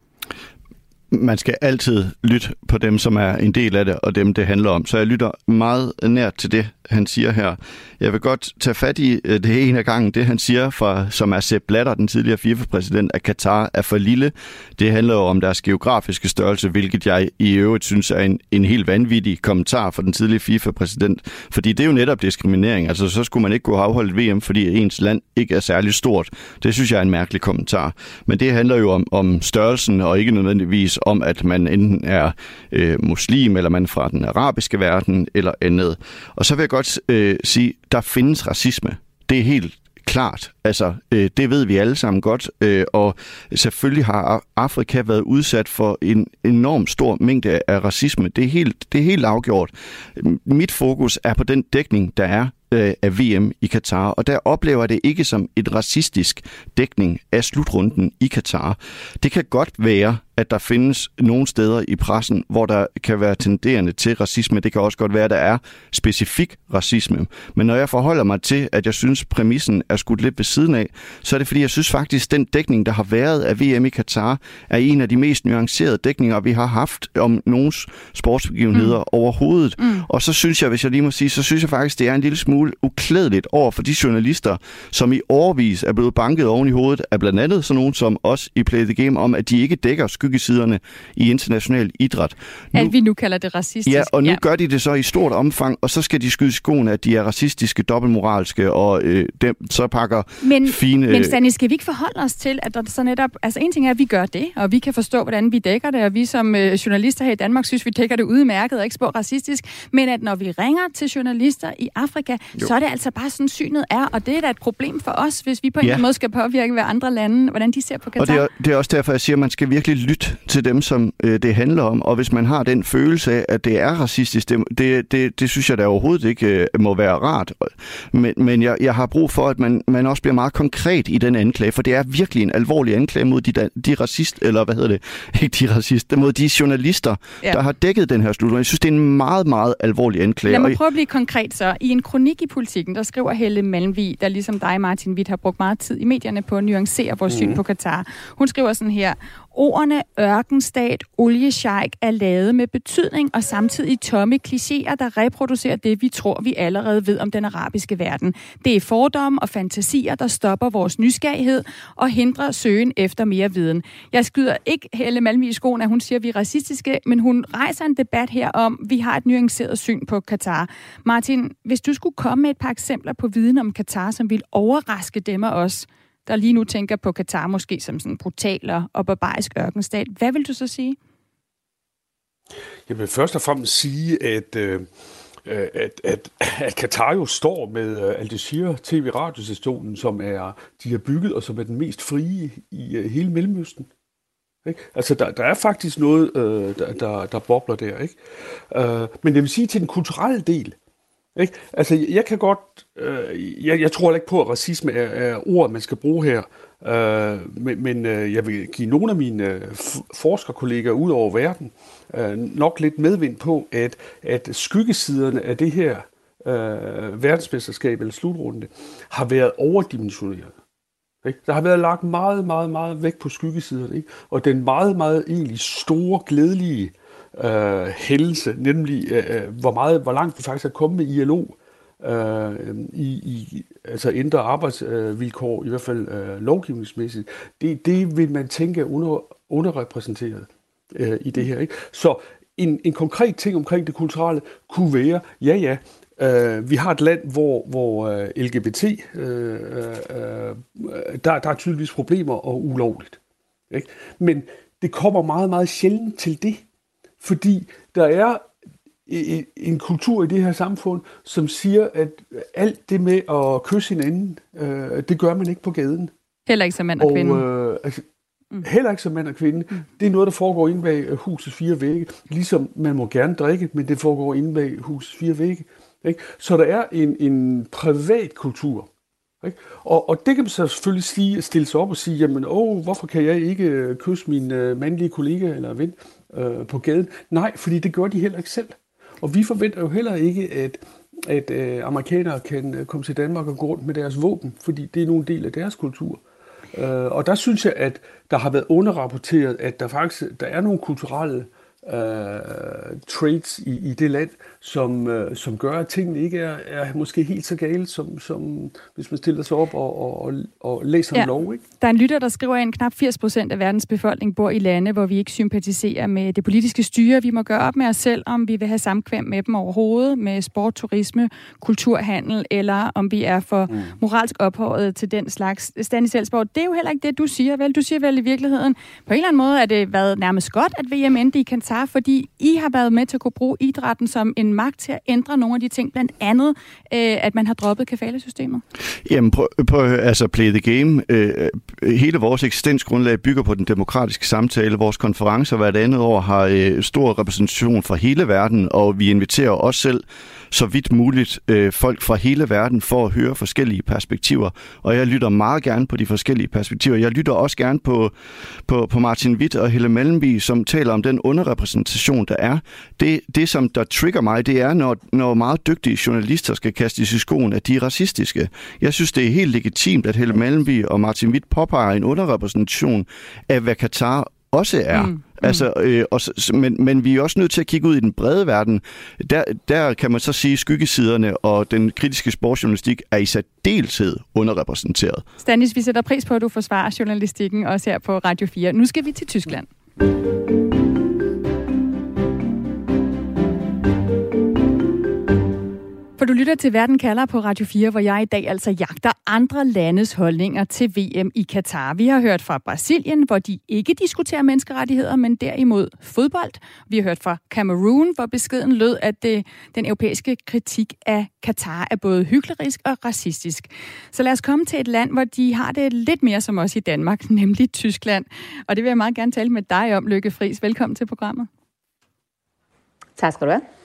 Man skal altid lytte på dem, som er en del af det, og dem, det handler om. Så jeg lytter meget nært til det, han siger her. Jeg vil godt tage fat i øh, det ene af gangen, det han siger, fra, som er Sepp Blatter, den tidligere FIFA-præsident, at Katar er for lille. Det handler jo om deres geografiske størrelse, hvilket jeg i øvrigt synes er en, en helt vanvittig kommentar fra den tidligere FIFA-præsident. Fordi det er jo netop diskriminering. Altså, så skulle man ikke kunne afholde et VM, fordi ens land ikke er særlig stort. Det synes jeg er en mærkelig kommentar. Men det handler jo om, om størrelsen, og ikke nødvendigvis om, at man enten er øh, muslim, eller man er fra den arabiske verden, eller andet. Og så vil jeg godt øh, sige, der findes racisme. Det er helt klart. Altså, øh, det ved vi alle sammen godt, øh, og selvfølgelig har Afrika været udsat for en enorm stor mængde af racisme. Det er helt, det er helt afgjort. Mit fokus er på den dækning, der er øh, af VM i Katar, og der oplever jeg det ikke som et racistisk dækning af slutrunden i Katar. Det kan godt være, at der findes nogle steder i pressen, hvor der kan være tenderende til racisme. Det kan også godt være, at der er specifik racisme. Men når jeg forholder mig til, at jeg synes, præmissen er skudt lidt ved siden af, så er det fordi, jeg synes faktisk, at den dækning, der har været af VM i Katar, er en af de mest nuancerede dækninger, vi har haft om nogens sportsbegivenheder mm. overhovedet. Mm. Og så synes jeg, hvis jeg lige må sige, så synes jeg faktisk, det er en lille smule uklædeligt over for de journalister, som i årvis er blevet banket oven i hovedet af blandt andet sådan nogen som os i Play the Game, om at de ikke dækker skyggesiderne i international idræt. Nu, at vi nu kalder det racistisk. Ja, og nu ja. gør de det så i stort omfang, og så skal de skyde skoene, at de er racistiske, dobbeltmoralske, og øh, dem så pakker men, fine... Men Stanley, skal vi ikke forholde os til, at der så netop... Altså en ting er, at vi gør det, og vi kan forstå, hvordan vi dækker det, og vi som øh, journalister her i Danmark synes, vi dækker det udmærket og ikke spor racistisk, men at når vi ringer til journalister i Afrika, jo. så er det altså bare sådan, synet er, og det er da et problem for os, hvis vi på en ja. måde skal påvirke, hvad andre lande, hvordan de ser på Katar. Og det er, det er også derfor, jeg siger, at man skal virkelig lytte til dem, som øh, det handler om. Og hvis man har den følelse af, at det er racistisk, det, det, det, det synes jeg da overhovedet ikke øh, må være rart. Men, men jeg, jeg har brug for, at man, man også bliver meget konkret i den anklage, for det er virkelig en alvorlig anklage mod de, de racist, eller hvad hedder det, ikke de racist, mod de journalister, ja. der har dækket den her slut. Jeg synes, det er en meget, meget alvorlig anklage. Lad mig prøve at blive konkret så. I en kronik i politikken, der skriver Helle Malmvig, der ligesom dig, Martin Witt, har brugt meget tid i medierne på at nuancere vores mm. syn på Katar. Hun skriver sådan her, Ordene ørkenstat, oliesjejk er lavet med betydning og samtidig tomme klichéer, der reproducerer det, vi tror, vi allerede ved om den arabiske verden. Det er fordomme og fantasier, der stopper vores nysgerrighed og hindrer søgen efter mere viden. Jeg skyder ikke Helle Malmi i skoen, at hun siger, at vi er racistiske, men hun rejser en debat her om, at vi har et nuanceret syn på Katar. Martin, hvis du skulle komme med et par eksempler på viden om Katar, som vil overraske dem og os, der lige nu tænker på Katar måske som sådan en brutal og barbarisk ørkenstat. Hvad vil du så sige? Jeg vil først og fremmest sige, at, øh, at, at, at Katar jo står med øh, Al Jazeera tv-radiostationen, som er, de har bygget, og som er den mest frie i øh, hele Mellemøsten. Ikke? Altså, der, der er faktisk noget, øh, der, der, der bobler der. Ikke? Øh, men jeg vil sige til den kulturelle del, ikke? Altså, jeg kan godt... Øh, jeg, jeg tror ikke på, at racisme er, er ordet, man skal bruge her. Øh, men men øh, jeg vil give nogle af mine øh, forskerkollegaer ud over verden øh, nok lidt medvind på, at, at skyggesiderne af det her øh, verdensmesterskab eller slutrunde har været overdimensioneret. Ikke? Der har været lagt meget, meget, meget vægt på skyggesiderne. Ikke? Og den meget, meget egentlig store, glædelige øh, hændelse, nemlig øh, øh, hvor meget, hvor langt vi faktisk er kommet med ILO øh, øhm, i, i altså indre arbejdsvilkår, i hvert fald øh, lovgivningsmæssigt, det, det vil man tænke er under, underrepræsenteret øh, i det her. Ikke? Så en, en konkret ting omkring det kulturelle kunne være, ja ja, Uh, vi har et land, hvor, hvor øh, uh, LGBT, uh, uh, der, der er tydeligvis problemer og ulovligt. Ikke? Men det kommer meget, meget sjældent til det. Fordi der er en kultur i det her samfund, som siger, at alt det med at kysse hinanden, øh, det gør man ikke på gaden. Heller ikke som mand og, og kvinde. Øh, altså, mm. Heller ikke som mand og kvinde. Mm. Det er noget, der foregår inde bag husets fire vægge. Ligesom man må gerne drikke, men det foregår inde bag husets fire vægge. Ikke? Så der er en, en privat kultur. Ikke? Og, og det kan man så selvfølgelig sige, stille sig op og sige, jamen, åh, hvorfor kan jeg ikke kysse min øh, mandlige kollega eller ven? Øh, på gaden. Nej, fordi det gør de heller ikke selv. Og vi forventer jo heller ikke, at, at øh, amerikanere kan øh, komme til Danmark og gå rundt med deres våben, fordi det er en del af deres kultur. Øh, og der synes jeg, at der har været underrapporteret, at der faktisk der er nogle kulturelle uh, traits i, i det land, som, uh, som gør, at tingene ikke er, er måske helt så gale, som, som hvis man stiller sig op og, og, og, og læser ja. en lov. Ikke? Der er en lytter, der skriver, at knap 80 procent af verdens befolkning bor i lande, hvor vi ikke sympatiserer med det politiske styre. Vi må gøre op med os selv, om vi vil have samkvem med dem overhovedet, med sport, turisme, kulturhandel, eller om vi er for mm. moralsk ophøjet til den slags stand i selvsport. Det er jo heller ikke det, du siger, vel? Du siger vel i virkeligheden, på en eller anden måde er det været nærmest godt, at VM endte i Katar, fordi I har været med til at kunne bruge idrætten som en magt til at ændre nogle af de ting, blandt andet, øh, at man har droppet kafalesystemet? Jamen, prøv, prøv altså play the game. Øh, øh, hele vores eksistensgrundlag bygger på den demokratiske samtale. Vores konferencer hvert andet år har øh, stor repræsentation fra hele verden, og vi inviterer os selv så vidt muligt øh, folk fra hele verden for at høre forskellige perspektiver. Og jeg lytter meget gerne på de forskellige perspektiver. Jeg lytter også gerne på, på, på Martin Witt og Helle Mellemby, som taler om den underrepræsentation, der er. Det, det som der trigger mig, det er, når, når meget dygtige journalister skal kaste i skoen, at de er racistiske. Jeg synes, det er helt legitimt, at Helle Mellemby og Martin Witt påpeger en underrepræsentation af, hvad Katar også er. Mm. Mm. Altså, øh, og, men, men vi er også nødt til at kigge ud i den brede verden. Der, der kan man så sige, at skyggesiderne og den kritiske sportsjournalistik er i særdeleshed underrepræsenteret. Stanis, vi sætter pris på, at du forsvarer journalistikken også her på Radio 4. Nu skal vi til Tyskland. For du lytter til Verden kalder på Radio 4, hvor jeg i dag altså jagter andre landes holdninger til VM i Katar. Vi har hørt fra Brasilien, hvor de ikke diskuterer menneskerettigheder, men derimod fodbold. Vi har hørt fra Cameroon, hvor beskeden lød, at det, den europæiske kritik af Katar er både hyklerisk og racistisk. Så lad os komme til et land, hvor de har det lidt mere som os i Danmark, nemlig Tyskland. Og det vil jeg meget gerne tale med dig om, Lykke Friis. Velkommen til programmet. Tak skal du have.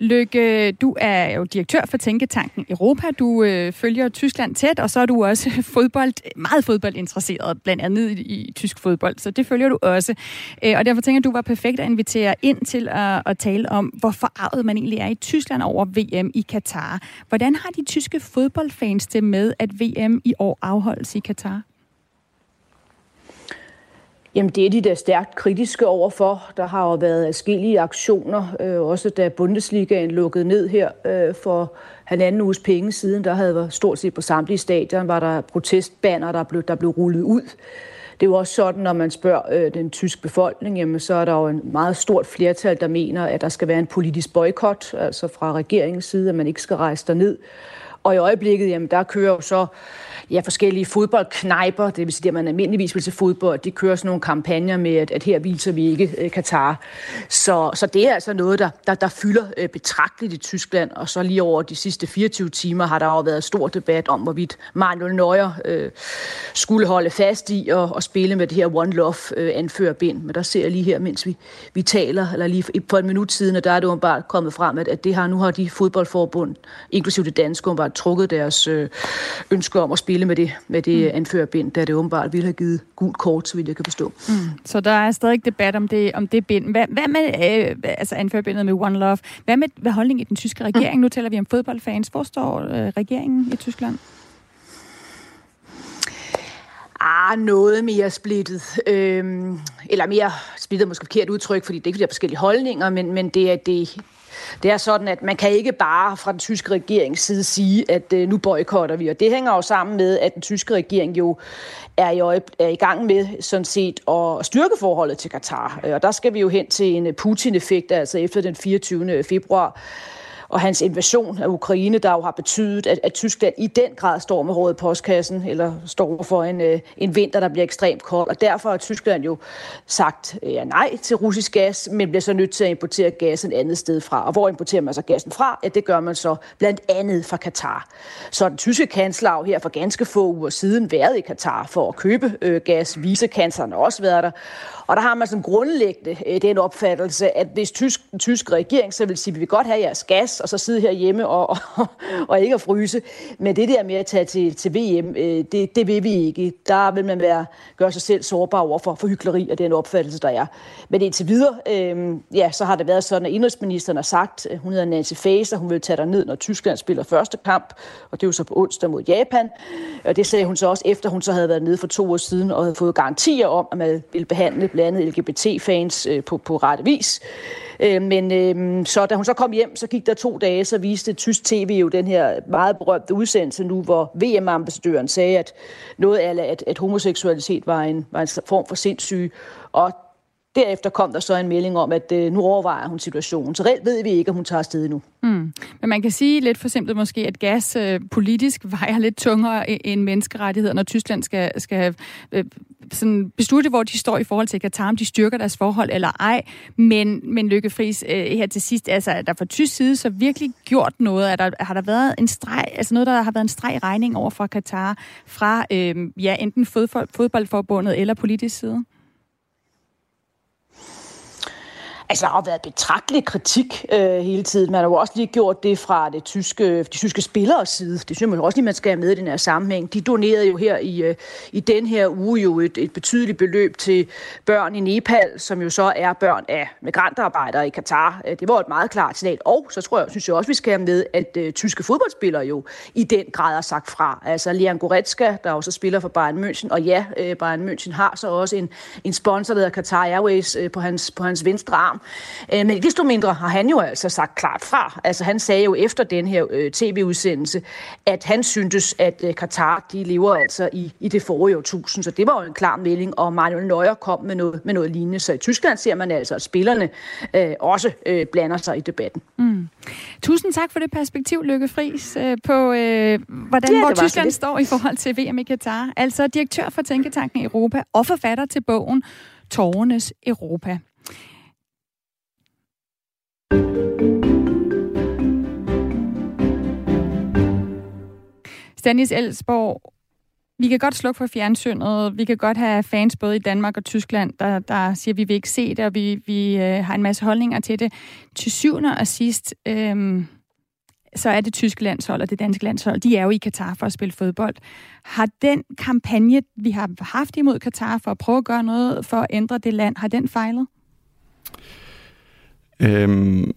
Lykke, du er jo direktør for Tænketanken Europa. Du øh, følger Tyskland tæt, og så er du også fodbold, meget fodboldinteresseret, blandt andet i, i tysk fodbold, så det følger du også. Øh, og derfor tænker jeg, du var perfekt at invitere ind til at, at tale om, hvor forarvet man egentlig er i Tyskland over VM i Katar. Hvordan har de tyske fodboldfans det med, at VM i år afholdes i Katar? Jamen det er de der stærkt kritiske overfor. Der har jo været adskillige aktioner, øh, også da Bundesligaen lukkede ned her øh, for halvanden uges penge siden. Der havde været stort set på samtlige stadion, var der protestbanner, der blev, der blev rullet ud. Det er jo også sådan, når man spørger øh, den tyske befolkning, jamen, så er der jo en meget stort flertal, der mener, at der skal være en politisk boykot, altså fra regeringens side, at man ikke skal rejse derned. Og i øjeblikket, jamen, der kører jo så ja, forskellige fodboldknejper, det vil sige, at man almindeligvis vil til fodbold, de kører sådan nogle kampagner med, at, at her viser vi ikke øh, Katar. Så, så det er altså noget, der, der, der fylder øh, betragteligt i Tyskland, og så lige over de sidste 24 timer har der jo været stor debat om, hvorvidt Manuel Neuer øh, skulle holde fast i og, og spille med det her One Love øh, anførerbind. Men der ser jeg lige her, mens vi, vi taler, eller lige for en minut siden, at der er det bare kommet frem, at, at det har, nu har de fodboldforbund, inklusive det danske, bare trukket deres øh, ønske om at spille spille med det, med det mm. anførerbind, da det åbenbart ville have givet gult kort, så vidt jeg kan forstå. Mm. Så der er stadig debat om det, om det bind. Hvad, hvad med øh, altså anførerbindet med One Love? Hvad med hvad holdning i den tyske regering? Mm. Nu taler vi om fodboldfans. Hvor står øh, regeringen i Tyskland? Ah, noget mere splittet. Øhm, eller mere splittet måske forkert udtryk, fordi det er ikke, fordi der er forskellige holdninger, men, men det er det det er sådan, at man kan ikke bare fra den tyske regerings side sige, at øh, nu boykotter vi. Og det hænger jo sammen med, at den tyske regering jo er i, er i gang med sådan set at styrke forholdet til Katar. Øh, og der skal vi jo hen til en Putin-effekt, altså efter den 24. februar, og hans invasion af Ukraine, der jo har betydet, at, at Tyskland i den grad står med rådet postkassen, eller står for en, øh, en vinter, der bliver ekstremt kold. Og derfor har Tyskland jo sagt øh, ja, nej til russisk gas, men bliver så nødt til at importere gas et andet sted fra. Og hvor importerer man så gassen fra? Ja, det gør man så blandt andet fra Katar. Så den tyske kansler her for ganske få uger siden været i Katar for at købe øh, gas. Vicekansleren har også været der. Og der har man sådan grundlæggende øh, den opfattelse, at hvis tysk, den tyske regering så vil sige, at vi vil godt have jeres gas, og så sidde herhjemme og, og, og ikke at fryse. Men det der med at tage til, til VM, øh, det, det vil vi ikke. Der vil man være, gøre sig selv sårbar over for, for hyggeleri og den opfattelse, der er. Men indtil videre, øh, ja, så har det været sådan, at indrigsministeren har sagt, hun hedder Nancy Faeser, hun vil tage der ned, når Tyskland spiller første kamp, og det er jo så på onsdag mod Japan. Og det sagde hun så også, efter hun så havde været nede for to år siden og havde fået garantier om, at man ville behandle blandt andet LGBT-fans øh, på, på rette vis. Øh, men øh, så da hun så kom hjem, så gik der to dage, så viste tysk tv jo den her meget berømte udsendelse nu, hvor VM-ambassadøren sagde, at noget af at, at homoseksualitet var en, var en form for sindssyge. Og Derefter kom der så en melding om, at øh, nu overvejer hun situationen. Så reelt ved vi ikke, om hun tager afsted nu. Mm. Men man kan sige lidt for simpelt måske, at gas øh, politisk vejer lidt tungere øh, end menneskerettigheder, når Tyskland skal, skal øh, sådan beslutte, hvor de står i forhold til Katar, om de styrker deres forhold eller ej. Men, men Lykke Friis, øh, her til sidst, altså, er der fra tysk side så virkelig gjort noget? Er der, har der været en streg, altså noget, der har været en streg regning over for Katar fra øh, ja, enten fodboldforbundet eller politisk side? Altså, der har været betragtelig kritik øh, hele tiden. Man har jo også lige gjort det fra det tyske, de tyske spillere side. Det synes man også lige, man skal have med i den her sammenhæng. De donerede jo her i, øh, i den her uge jo et, et betydeligt beløb til børn i Nepal, som jo så er børn af migrantarbejdere i Katar. Øh, det var et meget klart signal. Og så tror jeg, synes jeg også, vi skal have med, at øh, tyske fodboldspillere jo i den grad har sagt fra. Altså Leon Goretzka, der også spiller for Bayern München, og ja, øh, Bayern München har så også en, en sponsor, der hedder Qatar Airways, øh, på, hans, på hans venstre arm. Øh, men desto mindre har han jo altså sagt klart fra. Altså han sagde jo efter den her øh, tv-udsendelse, at han syntes, at øh, Katar de lever altså i, i det forrige årtusind. Så det var jo en klar melding, og Manuel Neuer kom med noget, med noget lignende. Så i Tyskland ser man altså, at spillerne øh, også øh, blander sig i debatten. Mm. Tusind tak for det perspektiv, Lykke Friis, øh, på øh, hvordan ja, hvor Tyskland står i forhold til VM i Katar. Altså direktør for Tænketanken Europa og forfatter til bogen Tårernes Europa. Stanis Elsborg, vi kan godt slukke for fjernsynet. Vi kan godt have fans både i Danmark og Tyskland, der, der siger, at vi vil ikke se det, og vi, vi øh, har en masse holdninger til det. Til syvende og sidst, øh, så er det tyske landshold og det danske landshold, de er jo i Katar for at spille fodbold. Har den kampagne, vi har haft imod Katar for at prøve at gøre noget for at ændre det land, har den fejlet? Øhm,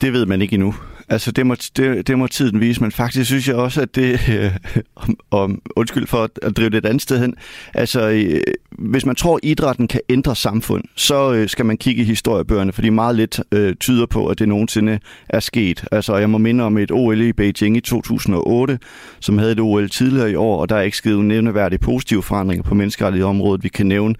det ved man ikke endnu. Altså, det må, det, det må tiden vise, men faktisk synes jeg også, at det, øh, om, om, undskyld for at, at drive det et andet sted hen, altså, øh, hvis man tror, at idrætten kan ændre samfund, så øh, skal man kigge i historiebøgerne, fordi meget lidt øh, tyder på, at det nogensinde er sket. Altså, jeg må minde om et OL i Beijing i 2008, som havde et OL tidligere i år, og der er ikke sket nævneværdige positive forandringer på menneskerettighedsområdet. Vi kan nævne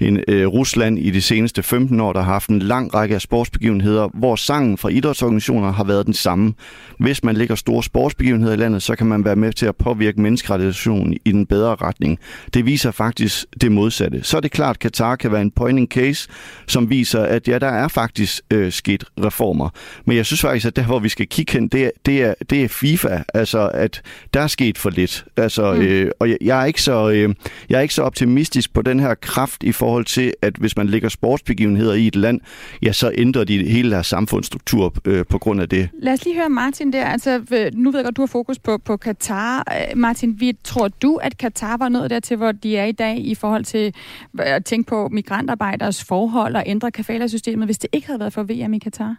en øh, Rusland i de seneste 15 år, der har haft en lang række af sportsbegivenheder, hvor sangen fra idrætsorganisationer har været den samme. Hvis man lægger store sportsbegivenheder i landet, så kan man være med til at påvirke menneskerettighedssituationen i den bedre retning. Det viser faktisk det modsatte. Så er det klart, at Katar kan være en pointing case, som viser, at ja, der er faktisk øh, sket reformer. Men jeg synes faktisk, at der, hvor vi skal kigge hen, det er, det er, det er FIFA. Altså, at der er sket for lidt. Altså, mm. øh, og jeg, jeg, er ikke så, øh, jeg er ikke så optimistisk på den her kraft i forhold til, at hvis man lægger sportsbegivenheder i et land, ja, så ændrer de hele deres samfundsstruktur øh, på grund af det. Lad os lige høre Martin der. Altså, nu ved jeg godt, du har fokus på, på Katar. Øh, Martin, vi, tror du, at Katar var nået dertil, hvor de er i dag i forhold til at tænke på migrantarbejderes forhold og ændre kafala-systemet, hvis det ikke havde været for VM i Katar?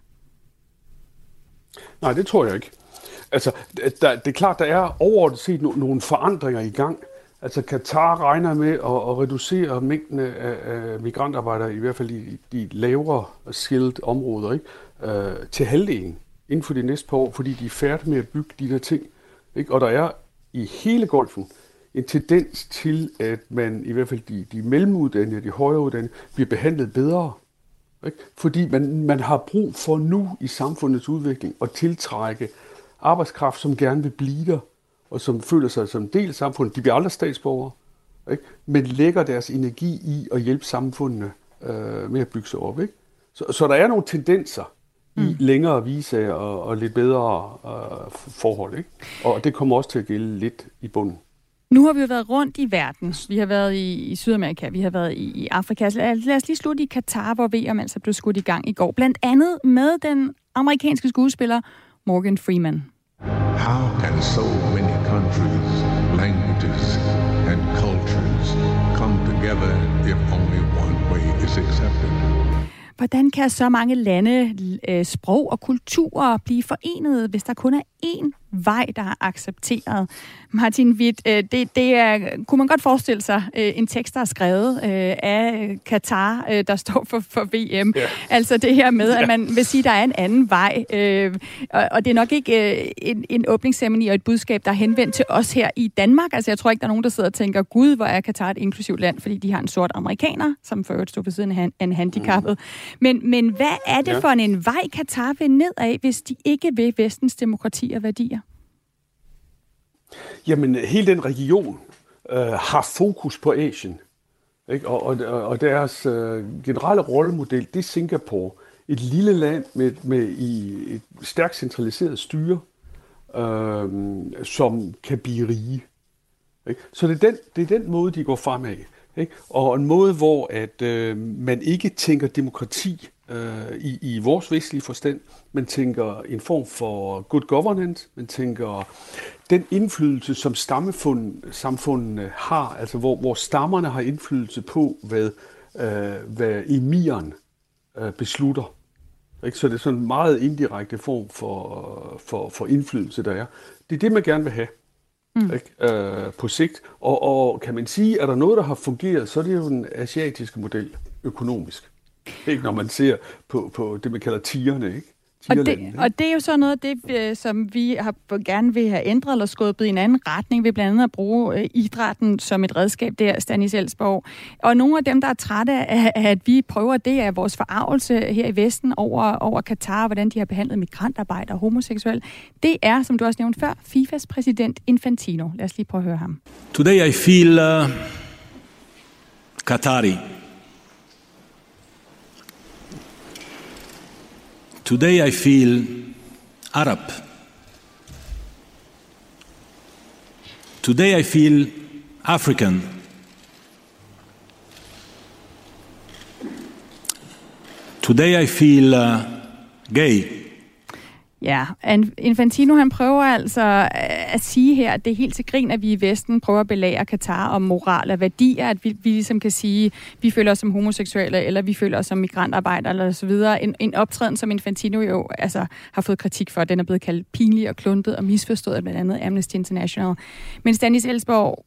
Nej, det tror jeg ikke. Altså, der, det er klart, der er overordnet set no, nogle forandringer i gang. Altså, Katar regner med at, at reducere mængden af, af migrantarbejdere, i hvert fald i de lavere skilled områder, ikke? Øh, til halvdelen inden for de næste par år, fordi de er færdige med at bygge de der ting. Ikke? Og der er i hele golfen en tendens til, at man i hvert fald de, de mellemuddannede, de højere bliver behandlet bedre. Ikke? Fordi man, man har brug for nu i samfundets udvikling at tiltrække arbejdskraft, som gerne vil blive der, og som føler sig som en del af samfundet. De bliver aldrig statsborgere, ikke? men lægger deres energi i at hjælpe samfundene øh, med at bygge sig op. Ikke? Så, så der er nogle tendenser, mm. i længere vise og, og lidt bedre uh, forhold. Ikke? Og det kommer også til at gælde lidt i bunden. Nu har vi jo været rundt i verden. Vi har været i, i Sydamerika, vi har været i, i Afrika. Lad, lad os lige slutte i Katar, hvor VM altså blev skudt i gang i går. Blandt andet med den amerikanske skuespiller Morgan Freeman. How can so many countries, languages and cultures come together if only one way is accepted? Hvordan kan så mange lande, øh, sprog og kulturer blive forenet, hvis der kun er én vej, der er accepteret? Martin Witt, øh, det, det er, kunne man godt forestille sig øh, en tekst, der er skrevet af Katar, der står for, for VM. Ja. Altså det her med, at man vil sige, at der er en anden vej. Og det er nok ikke en, en åbningsceremoni og et budskab, der er henvendt til os her i Danmark. Altså jeg tror ikke, der er nogen, der sidder og tænker, gud, hvor er Katar et inklusivt land, fordi de har en sort amerikaner, som for øvrigt står ved siden af en handicappet. Mm. Men, men hvad er det ja. for en vej, Katar vil ned af, hvis de ikke vil vestens demokrati og værdier? Jamen, hele den region øh, har fokus på Asien. Ikke? Og, og, og deres øh, generelle rollemodel, det er Singapore. Et lille land med, med i et stærkt centraliseret styre, øh, som kan blive rige. Ikke? Så det er, den, det er den måde, de går fremad. Ikke? Og en måde, hvor at øh, man ikke tænker demokrati øh, i, i vores vestlige forstand, man tænker en form for good governance, man tænker den indflydelse, som stammesamfundene har, altså hvor, hvor stammerne har indflydelse på, hvad, øh, hvad emiren øh, beslutter. Ikke? Så det er sådan en meget indirekte form for, for, for indflydelse, der er. Det er det, man gerne vil have mm. ikke? Øh, på sigt. Og, og kan man sige, at der noget, der har fungeret, så er det jo den asiatiske model økonomisk. Ikke når man ser på, på det, man kalder tierne, ikke? Og det, og det er jo så noget af det, øh, som vi har gerne vil have ændret eller skubbet i en anden retning, ved blandt andet at bruge øh, idrætten som et redskab der, Stanis Elsborg. Og nogle af dem, der er trætte af, at vi prøver, det er vores forarvelse her i Vesten over, over Katar, hvordan de har behandlet migrantarbejdere og homoseksuelle. Det er, som du også nævnte før, FIFAs præsident Infantino. Lad os lige prøve at høre ham. Today I feel uh, Qatari. Today I feel Arab. Today I feel African. Today I feel uh, gay. Ja, Infantino han prøver altså øh, at sige her, at det er helt til grin, at vi i Vesten prøver at belære Katar om moral og værdier, at vi, vi ligesom kan sige, vi føler os som homoseksuelle, eller vi føler os som migrantarbejdere, eller så videre. En, en optræden, som Infantino jo altså, har fået kritik for, den er blevet kaldt pinlig og kluntet og misforstået af blandt andet Amnesty International. Men Stanis Elsborg,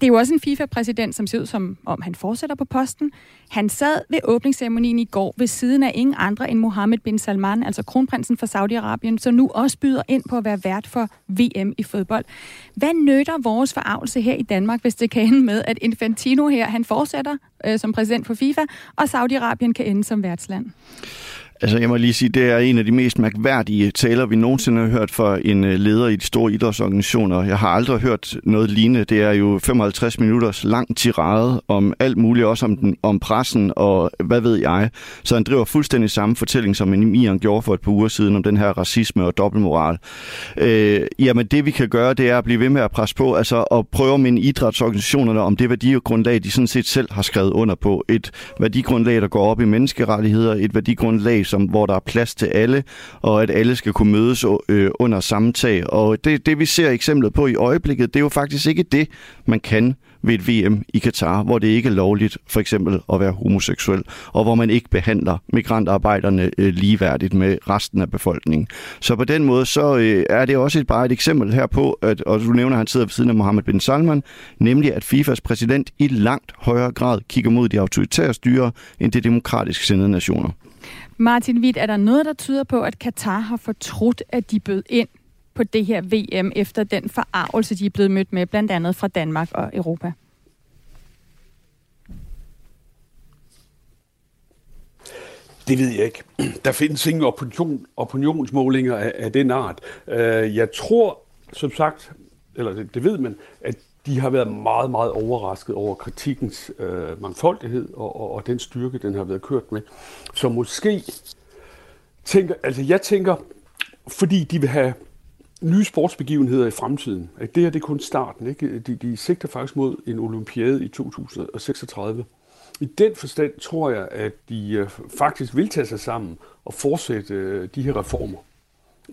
det er jo også en FIFA-præsident, som ser ud som om han fortsætter på posten. Han sad ved åbningsceremonien i går ved siden af ingen andre end Mohammed bin Salman, altså kronprinsen fra Saudi-Arabien, som nu også byder ind på at være vært for VM i fodbold. Hvad nytter vores forarvelse her i Danmark, hvis det kan ende med, at Infantino her, han fortsætter øh, som præsident for FIFA, og Saudi-Arabien kan ende som værtsland? Altså, jeg må lige sige, det er en af de mest mærkværdige taler, vi nogensinde har hørt fra en øh, leder i de store idrætsorganisationer. Jeg har aldrig hørt noget lignende. Det er jo 55 minutters lang tirade om alt muligt, også om, den, om pressen og hvad ved jeg. Så han driver fuldstændig samme fortælling, som Emiren gjorde for et par uger siden om den her racisme og dobbeltmoral. Øh, jamen, det vi kan gøre, det er at blive ved med at presse på, altså at prøve med idrætsorganisationerne om det værdigrundlag, de sådan set selv har skrevet under på. Et værdigrundlag, der går op i menneskerettigheder, et værdigrundlag, som, hvor der er plads til alle, og at alle skal kunne mødes øh, under samme tag. Og det, det, vi ser eksemplet på i øjeblikket, det er jo faktisk ikke det, man kan ved et VM i Katar, hvor det ikke er lovligt for eksempel at være homoseksuel, og hvor man ikke behandler migrantarbejderne øh, ligeværdigt med resten af befolkningen. Så på den måde, så øh, er det også et, bare et eksempel her på, at, og du nævner, at han sidder ved siden af Mohammed bin Salman, nemlig at FIFAs præsident i langt højere grad kigger mod de autoritære styre end de demokratisk sindede nationer. Martin Witt, er der noget, der tyder på, at Katar har fortrudt, at de bød ind på det her VM efter den forarvelse, de er blevet mødt med, blandt andet fra Danmark og Europa? Det ved jeg ikke. Der findes ingen opinion, opinionsmålinger af, af den art. Øh, jeg tror, som sagt, eller det, det ved man, at de har været meget, meget overrasket over kritikens øh, mangfoldighed og, og, og den styrke, den har været kørt med. Så måske tænker, altså jeg tænker, fordi de vil have nye sportsbegivenheder i fremtiden. At Det her det er kun starten. Ikke? De, de sigter faktisk mod en olympiade i 2036. i den forstand tror jeg, at de øh, faktisk vil tage sig sammen og fortsætte øh, de her reformer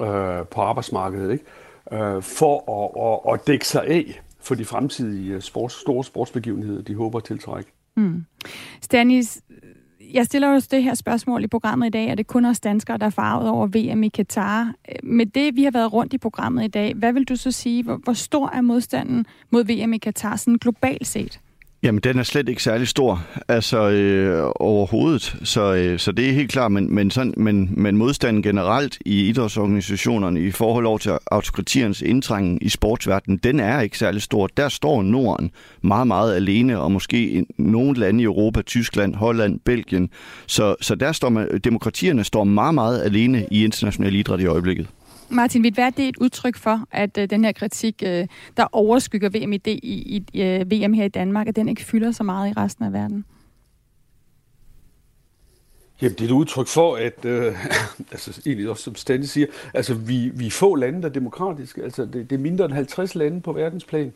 øh, på arbejdsmarkedet, ikke? Øh, for at, at, at dække sig af for de fremtidige øh, sports, store sportsbegivenheder, de håber at tiltrække. Mm. Stanis, jeg stiller jo det her spørgsmål i programmet i dag, er det kun os danskere, der er farvet over VM i Katar. Øh, med det, vi har været rundt i programmet i dag, hvad vil du så sige, hvor, hvor stor er modstanden mod VM i Katar sådan globalt set? Jamen, den er slet ikke særlig stor, altså øh, overhovedet, så, øh, så det er helt klart, men, men, sådan, men, men modstanden generelt i idrætsorganisationerne i forhold over til autokratiernes indtrængen i sportsverdenen, den er ikke særlig stor. Der står Norden meget, meget alene, og måske nogle lande i Europa, Tyskland, Holland, Belgien, så, så der står man, demokratierne står meget, meget alene i international idræt i øjeblikket. Martin Witt, hvad er det et udtryk for, at øh, den her kritik, øh, der overskygger VMID i, i, i øh, VM her i Danmark, at den ikke fylder så meget i resten af verden? Jamen, det er et udtryk for, at, øh, altså egentlig også som Stanley siger, altså vi, vi er få lande, der er demokratiske. Altså det, det er mindre end 50 lande på verdensplan,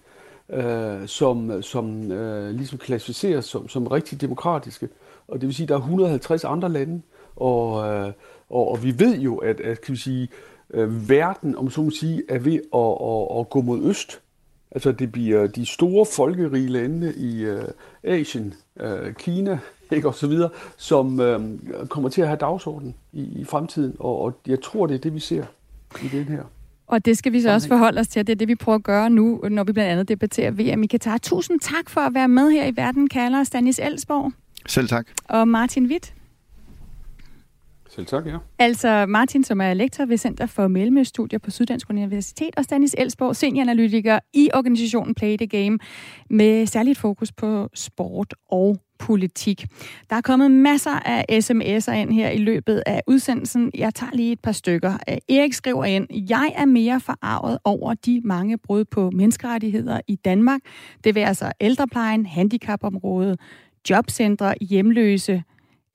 øh, som, som øh, ligesom klassificeres som, som rigtig demokratiske. Og det vil sige, at der er 150 andre lande, og, øh, og, og vi ved jo, at, at kan vi sige, øh, øh, verden, om så må sige, er ved at, at, at gå mod øst. Altså det bliver de store folkerige lande i øh, Asien, øh, Kina, ikke, og så videre, som øh, kommer til at have dagsordenen i, i fremtiden. Og, og jeg tror, det er det, vi ser i den her. Og det skal vi så også forholde os til, det er det, vi prøver at gøre nu, når vi blandt andet debatterer VM i Katar. Tusind tak for at være med her i Verden, kalder Stanis Elsborg. Selv tak. Og Martin Witt. Selv tak, ja. Altså Martin, som er lektor ved Center for Mellemøststudier på Syddansk Universitet, og Stanis Elsborg, senioranalytiker i organisationen Play the Game, med særligt fokus på sport og politik. Der er kommet masser af sms'er ind her i løbet af udsendelsen. Jeg tager lige et par stykker. Erik skriver ind, jeg er mere forarvet over de mange brud på menneskerettigheder i Danmark. Det vil altså ældreplejen, handicapområdet, jobcentre, hjemløse,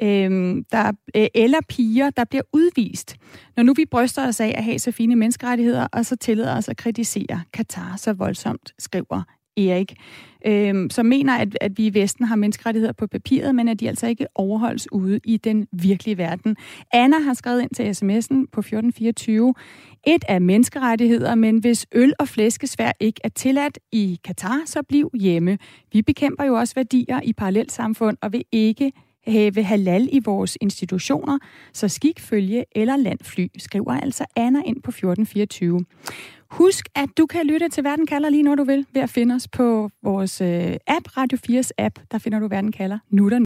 øh, der, øh, eller piger, der bliver udvist. Når nu vi bryster os af at have så fine menneskerettigheder, og så tillader os at kritisere Katar så voldsomt, skriver Erik, øh, som mener, at, at vi i Vesten har menneskerettigheder på papiret, men at de altså ikke overholdes ude i den virkelige verden. Anna har skrevet ind til sms'en på 1424. Et er menneskerettigheder, men hvis øl og flæskesvær ikke er tilladt i Katar, så bliv hjemme. Vi bekæmper jo også værdier i parallelsamfund og vil ikke Øh, have halal i vores institutioner, så skik, følge eller landfly, skriver altså Anna ind på 1424. Husk, at du kan lytte til Verden kalder lige når du vil, ved at finde os på vores øh, app, Radio 4's app. Der finder du Verden kalder nu der